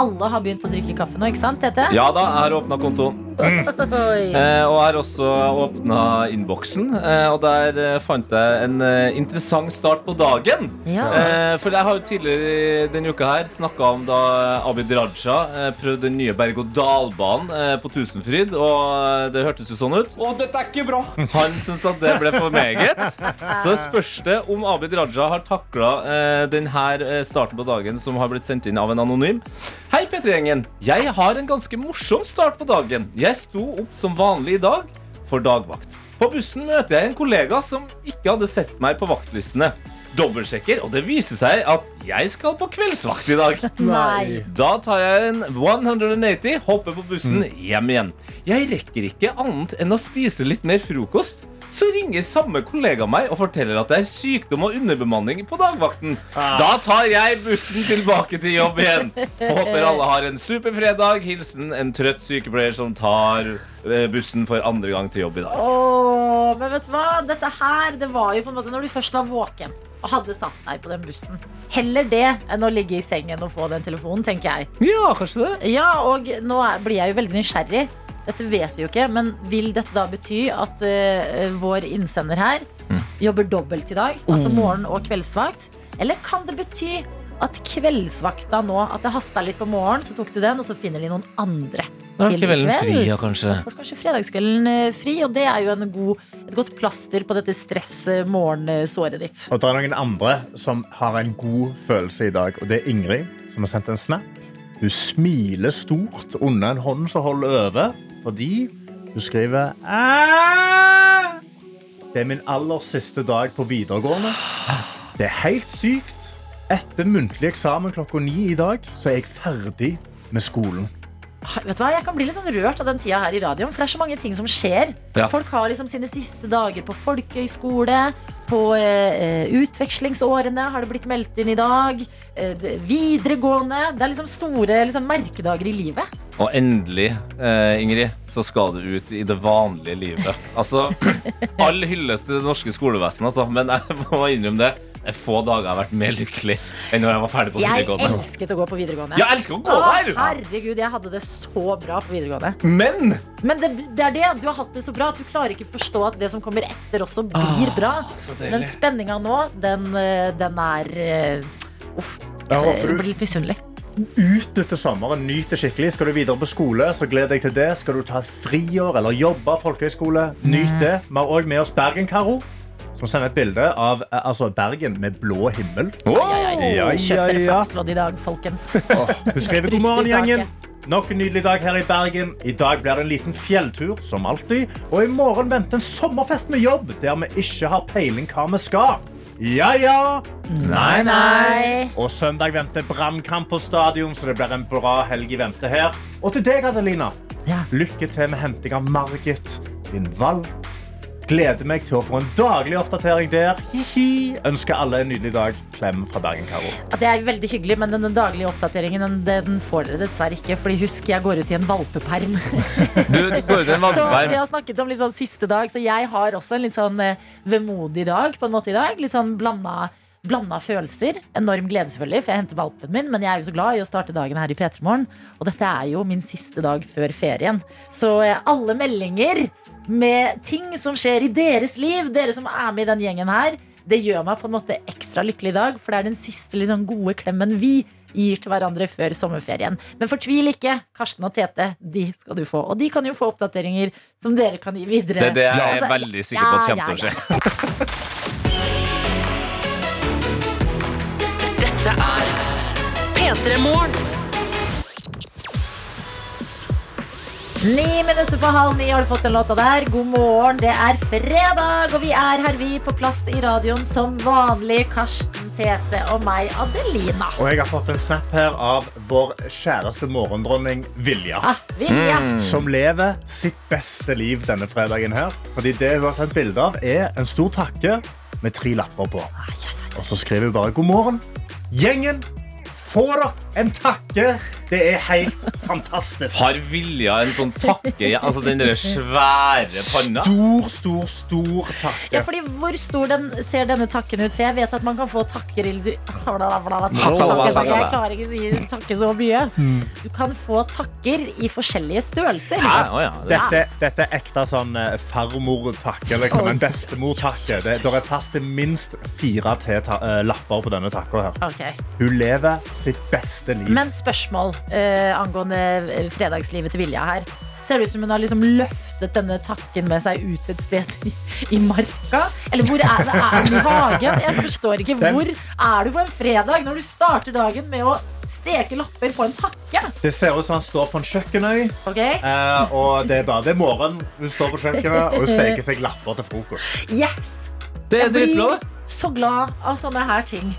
Alle har begynt å drikke kaffe nå, ikke sant, Tete? Ja da, jeg har åpna kontoen. Oi. Eh, og jeg har også åpna innboksen. Eh, og der eh, fant jeg en eh, interessant start på dagen. Ja. Eh, for jeg har jo tidligere denne uka her snakka om da Abid Raja eh, prøvde den nye berg-og-dal-banen eh, på Tusenfryd. Og eh, det hørtes jo sånn ut. Å, dette er ikke bra! Han syntes at det ble for meget. Så spørs det om Abid Raja har takla eh, denne starten på dagen som har blitt sendt inn av en anonym. Hei, P3-gjengen. Jeg har en ganske morsom start på dagen. Jeg sto opp som vanlig i dag for dagvakt. På bussen møter jeg en kollega som ikke hadde sett meg på vaktlistene. Dobbeltsjekker, og det viser seg at jeg skal på kveldsvakt i dag. Nei. Da tar jeg en 180, hopper på bussen, hjem igjen. Jeg rekker ikke annet enn å spise litt mer frokost. Så ringer samme kollega meg og forteller at det er sykdom og underbemanning på dagvakten. Da tar jeg bussen tilbake til jobb igjen. Håper alle har en super fredag. Hilsen en trøtt sykepleier som tar bussen for andre gang til jobb i dag. Åh, men vet du hva? Dette her, det var jo på en måte når du først var våken og hadde satt deg på den bussen. Heller det enn å ligge i sengen og få den telefonen, tenker jeg. Ja, kanskje det. Ja, og nå blir jeg jo veldig nysgjerrig. Dette vet vi jo ikke, men vil dette da bety at uh, vår innsender her jobber dobbelt i dag? Altså morgen- og kveldsvakt? Eller kan det bety at kveldsvakta nå At det hasta litt på morgenen, så tok du den, og så finner de noen andre Da er kvelden kveld? fri, ja, kanskje. Da får kanskje fredagskvelden eh, fri, og det er jo en god, et godt plaster på dette stress-morgensåret ditt. Og det er noen andre som har en god følelse i dag, og det er Ingrid, som har sendt en snap. Hun smiler stort under en hånd som holder over, fordi hun skriver «Ah! Det er min aller siste dag på videregående. Det er helt sykt. Etter muntlig eksamen klokka ni i dag, så er jeg ferdig med skolen. Vet du hva, Jeg kan bli litt sånn rørt av den tida her i radioen, for det er så mange ting som skjer. Ja. Folk har liksom sine siste dager på folkehøyskole, på eh, utvekslingsårene har det blitt meldt inn i dag. Eh, det, videregående. Det er liksom store liksom, merkedager i livet. Og endelig, eh, Ingrid, så skal du ut i det vanlige livet. Altså, all hyllest til det norske skolevesenet, altså. Men jeg må innrømme det. Få dager jeg har vært mer lykkelig enn når jeg var ferdig på Jeg videregående. elsket å gå på videregående. Jeg elsker å gå Å, der! herregud, jeg hadde det så bra på videregående. Men Men det, det er det, du har hatt det så bra at du klarer ikke forstå at det som kommer etter også blir bra. så Den deilig. spenninga nå, den, eh, den er eh, Uff. Jeg Jeg håper du- blir litt misunnelig. Utnytte sommeren, nyt det skikkelig. Skal du videre på skole, så gled deg til det. Skal du ta et friår eller jobbe folkehøyskole, nyt det. Vi har òg med oss Bergen-Karo, som sender et bilde av eh, altså Bergen med blå himmel. Wow! Ja, ja, ja, ja. flakslodd i dag, folkens. Hun skriver god morgen, gjengen. Nok en nydelig dag her i Bergen. I dag blir det en liten fjelltur, som alltid. Og i morgen venter en sommerfest med jobb, der vi ikke har peiling hva vi skal. Ja, ja. Nei, Nei. Og søndag venter brannkamp på stadion, så det blir en bra helg i vente her. Og til deg, Adelina. Ja. Lykke til med henting av Margit, din valg Gleder meg til å få en daglig oppdatering der. Hihi. Ønsker alle en nydelig dag. Klem fra Bergen, Karo. Ja, Det er veldig hyggelig, men den daglige oppdateringen den, den får dere dessverre ikke. Fordi husk, jeg går ut i en valpeperm. Du, du går ut i en Så vi har snakket om litt sånn siste dag, så jeg har også en litt sånn eh, vemodig dag på en måte i dag. Litt sånn blanda, blanda følelser. Enorm glede, selvfølgelig, for jeg henter valpen min. Men jeg er jo så glad i å starte dagen her i P3 Morgen. Og dette er jo min siste dag før ferien. Så eh, alle meldinger med ting som skjer i deres liv, dere som er med i den gjengen her, det gjør meg på en måte ekstra lykkelig i dag, for det er den siste liksom, gode klemmen vi gir til hverandre før sommerferien. Men fortvil ikke. Karsten og Tete de skal du få. Og de kan jo få oppdateringer som dere kan gi videre. Det er jeg Altså, veldig sikker på at kommer til å skje. Dette er P3 Morgen. Ni minutter på halv ni har du fått den låta der. God morgen, det er fredag, og vi er her, vi, på plass i radioen som vanlig. Karsten, Tete og meg, Adelina. Og jeg har fått en snap her av vår kjæreste morgendronning Vilja. Ah, Vilja. Som lever sitt beste liv denne fredagen her. Fordi det hun har sendt bilde av, er en stor takke med tre lapper på. Og så skriver hun bare 'God morgen, gjengen'. Få dere en takke. Det er helt fantastisk. Har Vilja en sånn takke Altså den der svære panna? Stor, stor, stor takke. Ja, fordi Hvor stor den, ser denne takken ut? For jeg vet at man kan få takker i Jeg klarer ikke å si takke så mye. Du kan få takker i forskjellige størrelser. Ja, ja, det- Dette, dette er ekte sånn eh, farmor-takke. Liksom. En bestemor-takke. Det, det er plass til minst fire ta eh, på denne takka. her. Okay. Hun lever sitt beste liv. Men spørsmål eh, angående eh, fredagslivet til Vilja her. Ser det ut som hun har liksom løftet denne takken med seg ut et sted i, i marka? Eller hvor er, det? er den i hagen? Jeg forstår ikke. Hvor er du på en fredag når du starter dagen med å steke lapper på en takke? Det ser ut som han står på en kjøkkenøy. Okay. Eh, og det er bare det er morgen. Hun står på kjøkkenet og hun steker seg lapper til frokost. Yes! Det er Jeg blir dritbra, så glad av sånne her ting.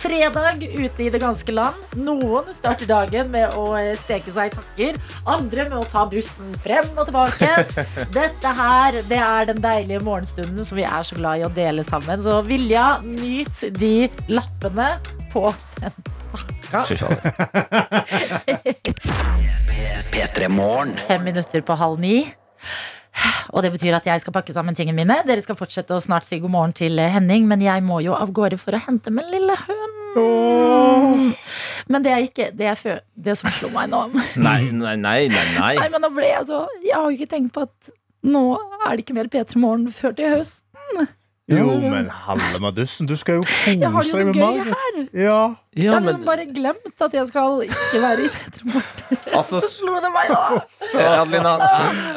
Fredag ute i det ganske land. Noen starter dagen med å eh, steke seg takker. Andre med å ta bussen frem og tilbake. Dette her det er den deilige morgenstunden som vi er så glad i å dele sammen. Så Vilja, nyt de lappene på den takka. Fy fader. Fem minutter på halv ni. Og det betyr at jeg skal pakke sammen tingene mine. Dere skal fortsette å snart si god morgen til Henning, men jeg må jo av gårde for å hente min lille hund. Men det er ikke det, er føl- det som slo meg nå. Nei, nei, nei. nei, Nei, nei. men da ble jeg så Jeg har jo ikke tenkt på at nå er det ikke mer P3 Morgen før til høst. Jo, men halve madussen, du skal jo kose Jeg har det jo så gøy her. Ja. Jeg Ja, har men liksom bare glemt at jeg skal ikke være i P3 Morgen. altså Så slo det meg da! eh, Adelina,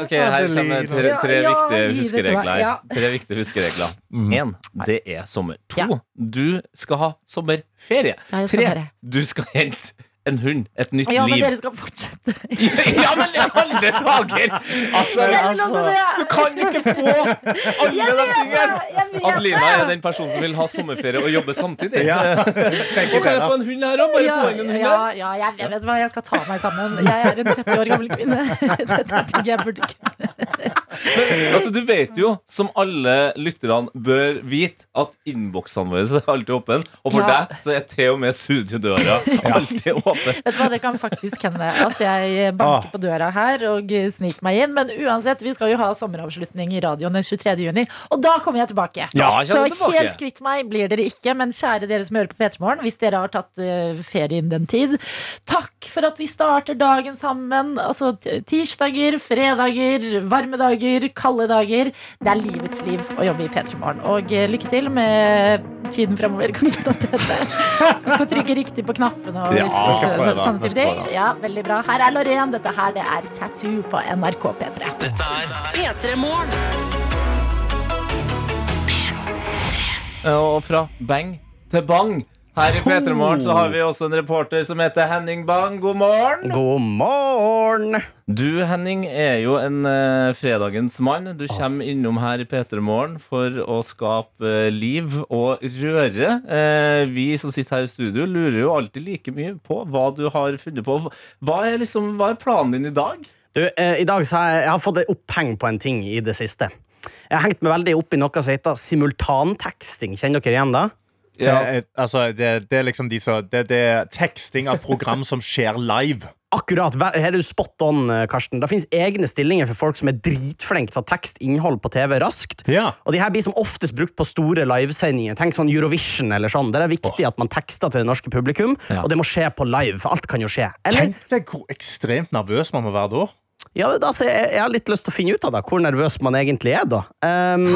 ok, her kommer tre, tre Ja, viktige huskeregler. ja. Tre viktige huskeregler. Én, det er sommer. To, Ja. du skal ha sommerferie. Ja, skal Tre, du skal hente en hund. Et nytt liv. Ja, men liv. dere skal fortsette. ja, men i alle dager! Altså, det. du kan ikke få alle de tingene! Adelina er den personen som vil ha sommerferie og jobbe samtidig. Ja. Og kan jeg få en hund her òg? Bare Ja, få inn en hund ja, her. ja jeg, jeg vet hva, jeg skal ta meg sammen. Jeg er en 30 år gammel kvinne. Dette er ting jeg burde kunne. Altså, du vet jo, som alle lytterne bør vite, at innboksene våre er alltid åpne. Og for Ja. deg så er til og med studiodøra alltid åpen. Vet du hva, Det kan faktisk hende at jeg banker på døra her og sniker meg inn. Men uansett, vi skal jo ha sommeravslutning i radioen den 23. juni. Og da kommer jeg tilbake. Ja, Så tilbake. helt kvitt meg blir dere ikke. Men kjære dere som hører på P3 Morgen, hvis dere har tatt eh, ferie innen den tid, takk for at vi starter dagen sammen. Altså tirsdager, fredager, varme dager, kalde dager. Det er livets liv å jobbe i P3 Morgen. Og eh, lykke til med tiden dette Du skal trykke riktig på knappene. Og, Ja, og jeg skal så- sånne type ting. Ja, veldig bra. Her er Loreen. Dette her det er Tattoo på NRK P3. Dette er P3 Morgen. Og fra bang til bang. Her i P3 Morgen så har vi også en reporter som heter Henning Bang. God morgen. God morgen! Du, Henning, er jo en eh, fredagens mann. Du kommer innom her i P3 Morgen for å skape eh, liv og røre. Eh, vi som sitter her i studio, lurer jo alltid like mye på hva du har funnet på. Hva er, liksom, hva er planen din i dag? Du, eh, I dag så har jeg, jeg har fått et oppheng på en ting i det siste. jeg har hengt meg veldig opp i noe som heter simultanteksting. Kjenner dere igjen det? Ja, Eh, eh, altså, det, det er liksom de som det, det er teksting av program som skjer live. Akkurat. Her er du spot on, eh, Karsten. Det finnes egne stillinger for folk som er dritflinke til å tekste innhold på TV raskt. Ja. Og de her blir som oftest brukt på store livesendinger. Tenk sånn Eurovision eller sånn. Der er det viktig at man tekster til det norske publikum, Ja. og det må skje på live, for alt kan jo skje. Eller, Tenk deg hvor ekstremt nervøs man må være da. Ja, det, altså, jeg, jeg har litt lyst til å finne ut av det, hvor nervøs man egentlig er da. Um,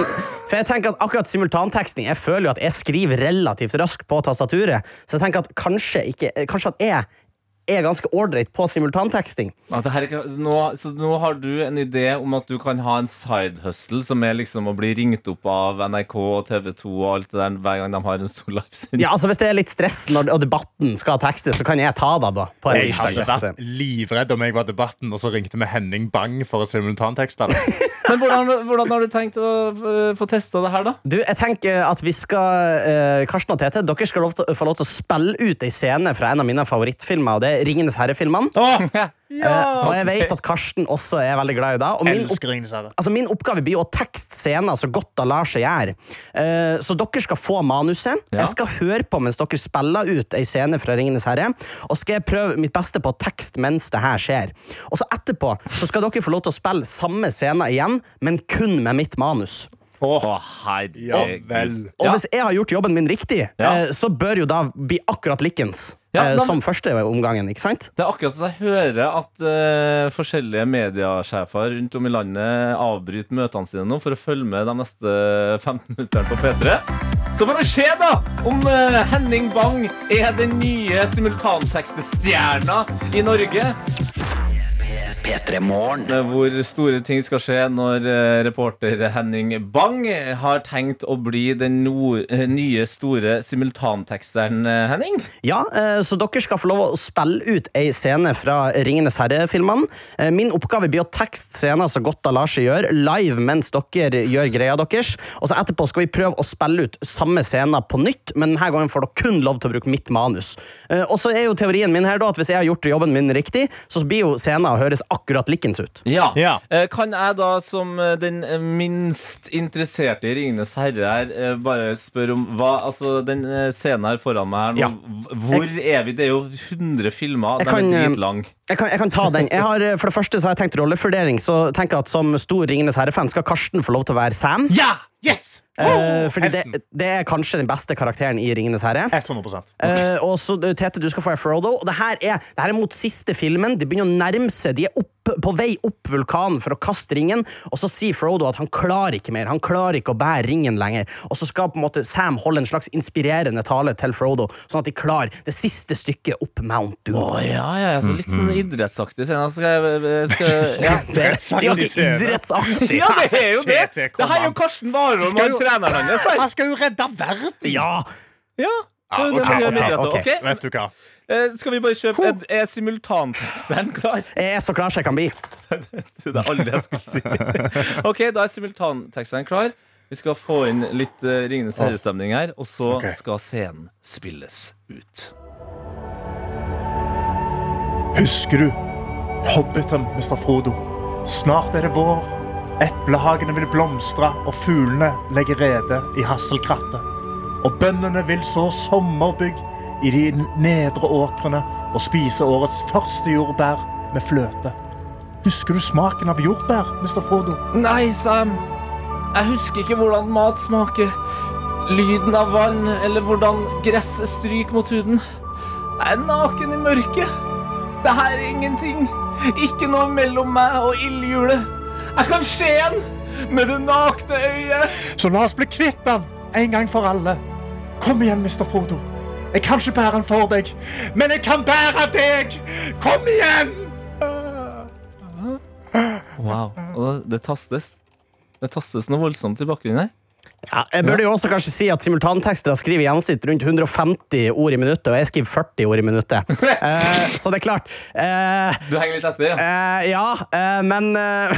for jeg tenker at akkurat simultanteksting, jeg føler jo at jeg skriver relativt raskt på tastaturet, så jeg tenker at kanskje, ikke, kanskje at jeg er ganske ålreit på simultanteksting. At det her ikke- nå, så nå har du en idé om at du kan ha en sidehustle, som er liksom å bli ringt opp av NRK og TV 2 og alt det der hver gang de har en stor livesending. Ja, altså Hvis det er litt stress når, og debatten skal tekstes, så kan jeg ta det da. på en Jeg hadde vært livredd om jeg var debatten, og så ringte vi Henning Bang for å simultantekste. Men hvordan, hvordan har du tenkt å få testa det her, da? Du, jeg tenker at vi skal eh, Karsten og Tete, dere skal lov til, få lov til å spille ut ei scene fra en av mine favorittfilmer, og det Ringenes herre-filmene. Eh, og jeg vet at Karsten også er veldig glad i det. Og min, opp, altså min oppgave blir å tekste scener så godt det lar seg gjøre. Eh, så dere skal få manuset. Ja. Jeg skal høre på mens dere spiller ut ei scene fra Ringenes herre. Og skal jeg prøve mitt beste på tekst mens det her skjer. Og så etterpå så skal dere få lov til å spille samme scene igjen, men kun med mitt manus. Å, Ja herregud. vel. Og Ja. hvis jeg har gjort jobben min riktig, Ja. eh, så bør jo da bli akkurat likens. Ja, eh, da- som første omgangen, ikke sant? Det er akkurat som jeg hører at uh, forskjellige mediesjefer rundt om i landet avbryter møtene sine nå for å følge med de neste 15 minutterne på P3. Så får vi se da om uh, Henning Bang er den nye simultantekstestjerna i Norge. P3 Morgen. Eh, Hvor store ting skal skje når eh, reporter Henning Bang har tenkt å bli den eh, nye store simultanteksteren, Henning. Ja, så dere skal få lov å spille ut ei scene fra Ringenes herre-filmene. Min oppgave blir å tekste scenen så godt det lar seg gjøre, live mens dere gjør greia deres. Og så etterpå skal vi prøve å spille ut samme scene på nytt, men denne gangen får dere kun lov til å bruke mitt manus. Og så er jo teorien min her da at hvis jeg har gjort jobben min riktig, så blir jo scenen høres akkurat likens ut. Ja. Ja. Eh, Kan jeg da, som eh, den eh, minst interesserte i Ringenes herre her, eh, bare spørre om hva Altså, den scenen her foran meg her nå, Ja. hvor hvor er vi? Det er jo 100 filmer. Jeg De kan, er eh, dritlange. Jeg kan, jeg kan ta den. Jeg har, eh, for det første så har jeg tenkt rollefordeling, så tenker jeg at som stor Ringenes herre-fan skal Karsten få lov til å være Sam. Ja! Yes! Uh, fordi det, det er kanskje den beste karakteren i Ringenes herre. 100 Eh, og så Tete, du skal få Frodo. Og det her er, det her er mot siste filmen. De begynner å nærme seg. De er opp, på vei opp vulkanen for å kaste ringen, og så sier Frodo at han klarer ikke mer. Han klarer ikke å bære ringen lenger. Og så skal på en måte Sam holde en slags inspirerende tale til Frodo, sånn at de klarer det siste stykket opp Mount Doom. Å ja, ja, ja, litt sånn idrettsaktig scene. Skal jeg, skal, jeg- ja. Det jo ikke idrettsaktig. ja, det er jo det! Det her er jo. Karsten Warholm og treneren hans. Han skal jo redde verden! Ja! Ja, jo okay. ok, ok, med idrett ok. også. Ok, Vet du hva? eh, Skal vi bare kjøpe Er, er simultanteksteren klar? Jeg er så klar som jeg kan bli. Det er aldri jeg skulle si. Ok, da er simultanteksteren klar. Vi skal få inn litt uh, Ringenes herre-stemning her, og så skal scenen spilles ut. Husker du Hobbiten, Mr. Frodo? Snart er det vår. Eplehagene vil blomstre, og fuglene legger rede i hasselkrattet. Og bøndene vil så sommerbygg i de nedre åkrene og spise årets første jordbær med fløte. Husker du smaken av jordbær, Mr. Frodo? Nei, Sam. Jeg husker ikke hvordan mat smaker. Lyden av vann, eller hvordan gresset stryker mot huden. Jeg er naken i mørket. Det her er ingenting. Ikke noe mellom meg og ildhjulet. Jeg kan se den med det nakne øyet. Så la oss bli kvitt han en gang for alle. Kom igjen, Mr. Frodo. Jeg kan ikke bære han for deg, men jeg kan bære deg! Kom igjen! Wow. Og det, det tastes. Det tastes noe voldsomt i bakgrunnen her. Ja, jeg burde jo også kanskje si at simultantekstere skriver i gjennomsnitt rundt 150 ord i minuttet, og jeg skriver 40 ord i minuttet. Eh, så det er klart eh, Du henger litt etter, ja. eh, Ja, eh, men eh,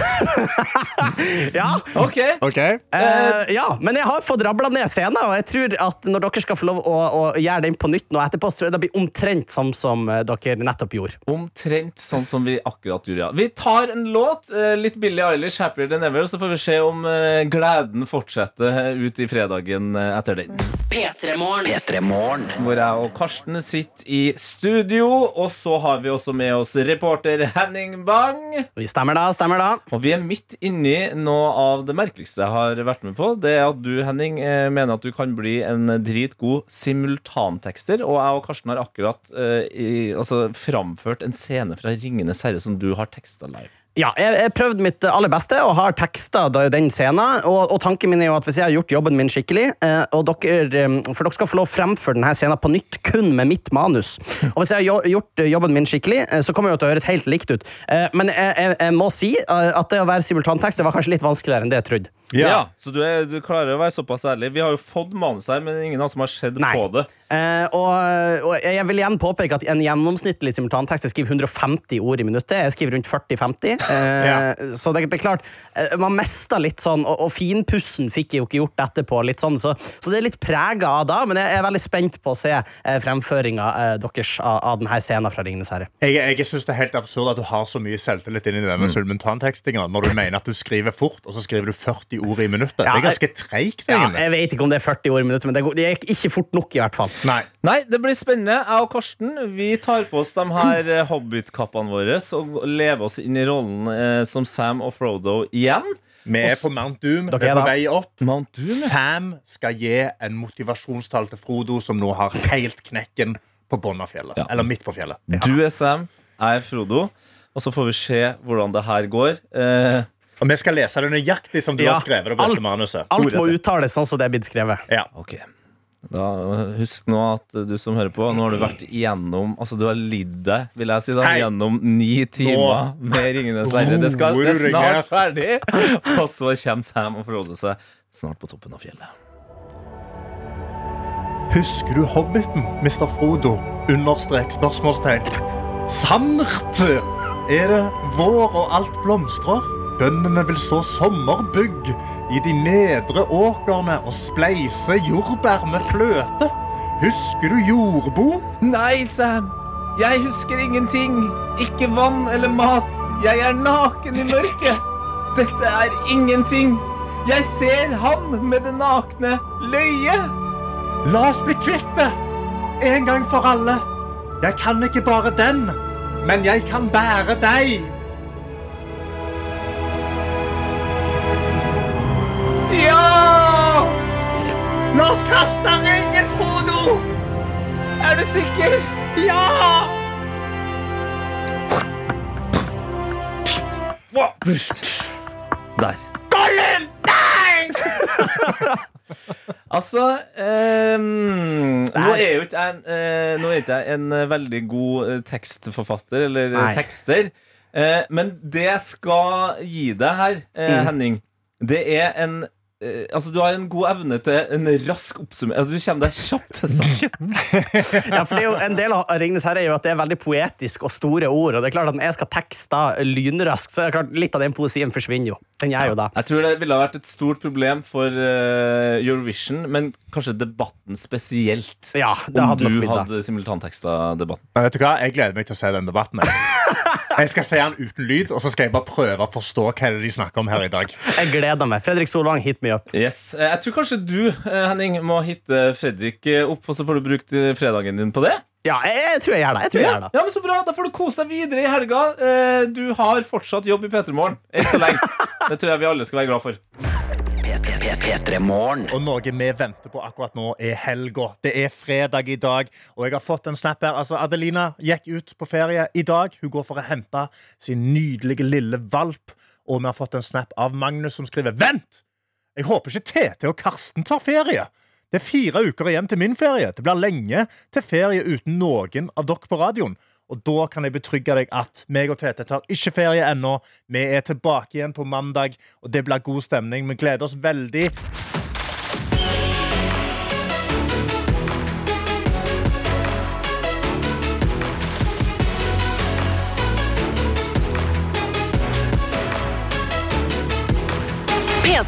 Ja. Ok. Eh, ja, men jeg har fått rabla ned scenen, og jeg tror at når dere skal få lov å, å gjøre den på nytt nå etterpå, så tror jeg det blir omtrent sånn som dere nettopp gjorde. Omtrent sånn som vi akkurat gjorde, ja. Vi tar en låt, litt billig Eilish, 'Happier Than Ever', og så får vi se om gleden fortsetter ut i fredagen eh, etter den. P3morgen. Hvor jeg og Karsten sitter i studio, og så har vi også med oss reporter Henning Bang. Vi Stemmer da, stemmer da. Og vi er midt inni noe av det merkeligste jeg har vært med på. Det er at du, Henning, eh, mener at du kan bli en dritgod simultantekster. Og jeg og Karsten har akkurat eh, i, altså, framført en scene fra Ringenes herre som du har teksta live. Ja, jeg, jeg prøvde mitt aller beste og har teksta den scenen. Og, og tanken min er jo at hvis jeg har gjort jobben min skikkelig, eh, og dere, eh, for dere skal få lov fremføre denne scenen på nytt kun med mitt manus Og hvis jeg har jo- gjort jobben min skikkelig, eh, så kommer det til å høres helt likt ut. Eh, Men jeg, jeg, jeg må si eh, at det å være simultantekst det var kanskje litt vanskeligere enn det jeg trodde. Ja. Så du, er, du klarer å være såpass ærlig. Vi har jo fått manus her, men ingen av oss som har sett Nei. på det. Eh, og, og jeg vil igjen påpeke at en gjennomsnittlig simultantekst skriver 150 ord i minuttet. Jeg skriver rundt 40-50. Eh, Så det, det er klart, eh, man mista litt sånn, og, og finpussen fikk jeg jo ikke gjort etterpå. Litt sånn, så, så det er litt prega av da, men jeg er veldig spent på å se eh, fremføringa eh, deres av, av denne scenen fra Ringenes herre. Jeg, jeg synes det er helt absurd at du har så mye selvtillit inn i denne simultantekstinga når du mener at du skriver fort, og så skriver du 40 ord i minuttet. Ja, det er ganske treigt, Ja, jeg vet ikke om det er 40 ord i minuttet, men det, det gikk ikke fort nok, i hvert fall. Nei. Nei, det blir spennende. Jeg og Karsten vi tar på oss de her eh, hobbitkappene våre og lever oss inn i rollen eh, som Sam og Frodo igjen. Vi er på Mount Doom. Dere er er på vei opp. Mount Doom, ja. Sam skal gi en motivasjonstall til Frodo, som nå har helt knekken på bunnen av fjellet. Ja. Eller midt på fjellet. Du er Sam, jeg er Frodo. Og så får vi se hvordan det her går. Eh, Og vi skal lese det nøyaktig som du Ja, har skrevet det på alt- manuset. Alt må uttales sånn som det er blitt skrevet. Ja. ok. Da, husk nå at du som hører på, nå har du vært igjennom Altså du har lidd deg, vil jeg si, da, Hei. gjennom ni timer med Ringenes herre. Det, skal, det er snart ferdig. Og så kommer Sam og Frodo seg snart på toppen av fjellet. Husker du Hobbiten, Mr. Frodo? Understrek spørsmålstegn. Sant er det vår og alt blomstrer. Bøndene vil så sommerbygg i de nedre åkrene og spleise jordbær med fløte. Husker du jordbo? Nei, Sam. Jeg husker ingenting. Ikke vann eller mat. Jeg er naken i mørket. Dette er ingenting. Jeg ser han med det nakne løyet. La oss bli kvitt det! En gang for alle. Jeg kan ikke bare den, men jeg kan bære deg. Ja! La oss kaste ringen, Frodo! Er du sikker? Ja! Der. Gollum! Nei! Altså um, Nå er jo ikke jeg en, uh, ikke jeg en eh, veldig god eh, tekstforfatter eller eh, Nei. tekster. Uh, men det jeg skal gi deg her, uh, Mm. Henning, det er en Altså, Du har en god evne til en rask oppsummering. Altså, du kommer deg kjapt til saken. Ja, for det er jo En del av Ringnes herre er jo at det er veldig poetisk og store ord. Og det er klart at Når jeg skal tekste lynraskt, så er det klart litt av den poesien forsvinner jo. Den gjør jo det. Jeg tror det ville vært et stort problem for uh, Eurovision, men kanskje debatten spesielt. Ja, det hadde Om du blitt hadde simultanteksta debatten. Men vet du hva? Jeg gleder meg til å se den debatten. Jeg, jeg skal se den uten lyd, og så skal jeg bare prøve å forstå hva det er de snakker om her i dag. Jeg gleder meg. Fredrik Solvang, hit me up. Yes. Eh, Jeg tror kanskje du eh, Henning, må hitte Fredrik eh, opp, og så får du brukt eh, fredagen din på det. Ja, jeg, jeg tror jeg gjør det. Jeg tror jeg Ja, gjør det. ja, men Så bra, Da får du kose deg videre i helga. Eh, Du har fortsatt jobb i P3 Morgen. Ikke så lenge. Det tror jeg vi alle skal være glad for. Og noe vi venter på akkurat nå, er helga. Det er fredag i dag, og jeg har fått en snap her. Altså, Adelina gikk ut på ferie i dag. Hun går for å hente sin nydelige lille valp. Og vi har fått en snap av Magnus som skriver Vent! Jeg håper ikke Tete og Karsten tar ferie. Det er fire uker igjen til min ferie. Det blir lenge til ferie uten noen av dere på radioen. Og da kan jeg betrygge deg at meg og Tete tar ikke ferie ennå. Vi er tilbake igjen på mandag, og det blir god stemning. Vi gleder oss veldig.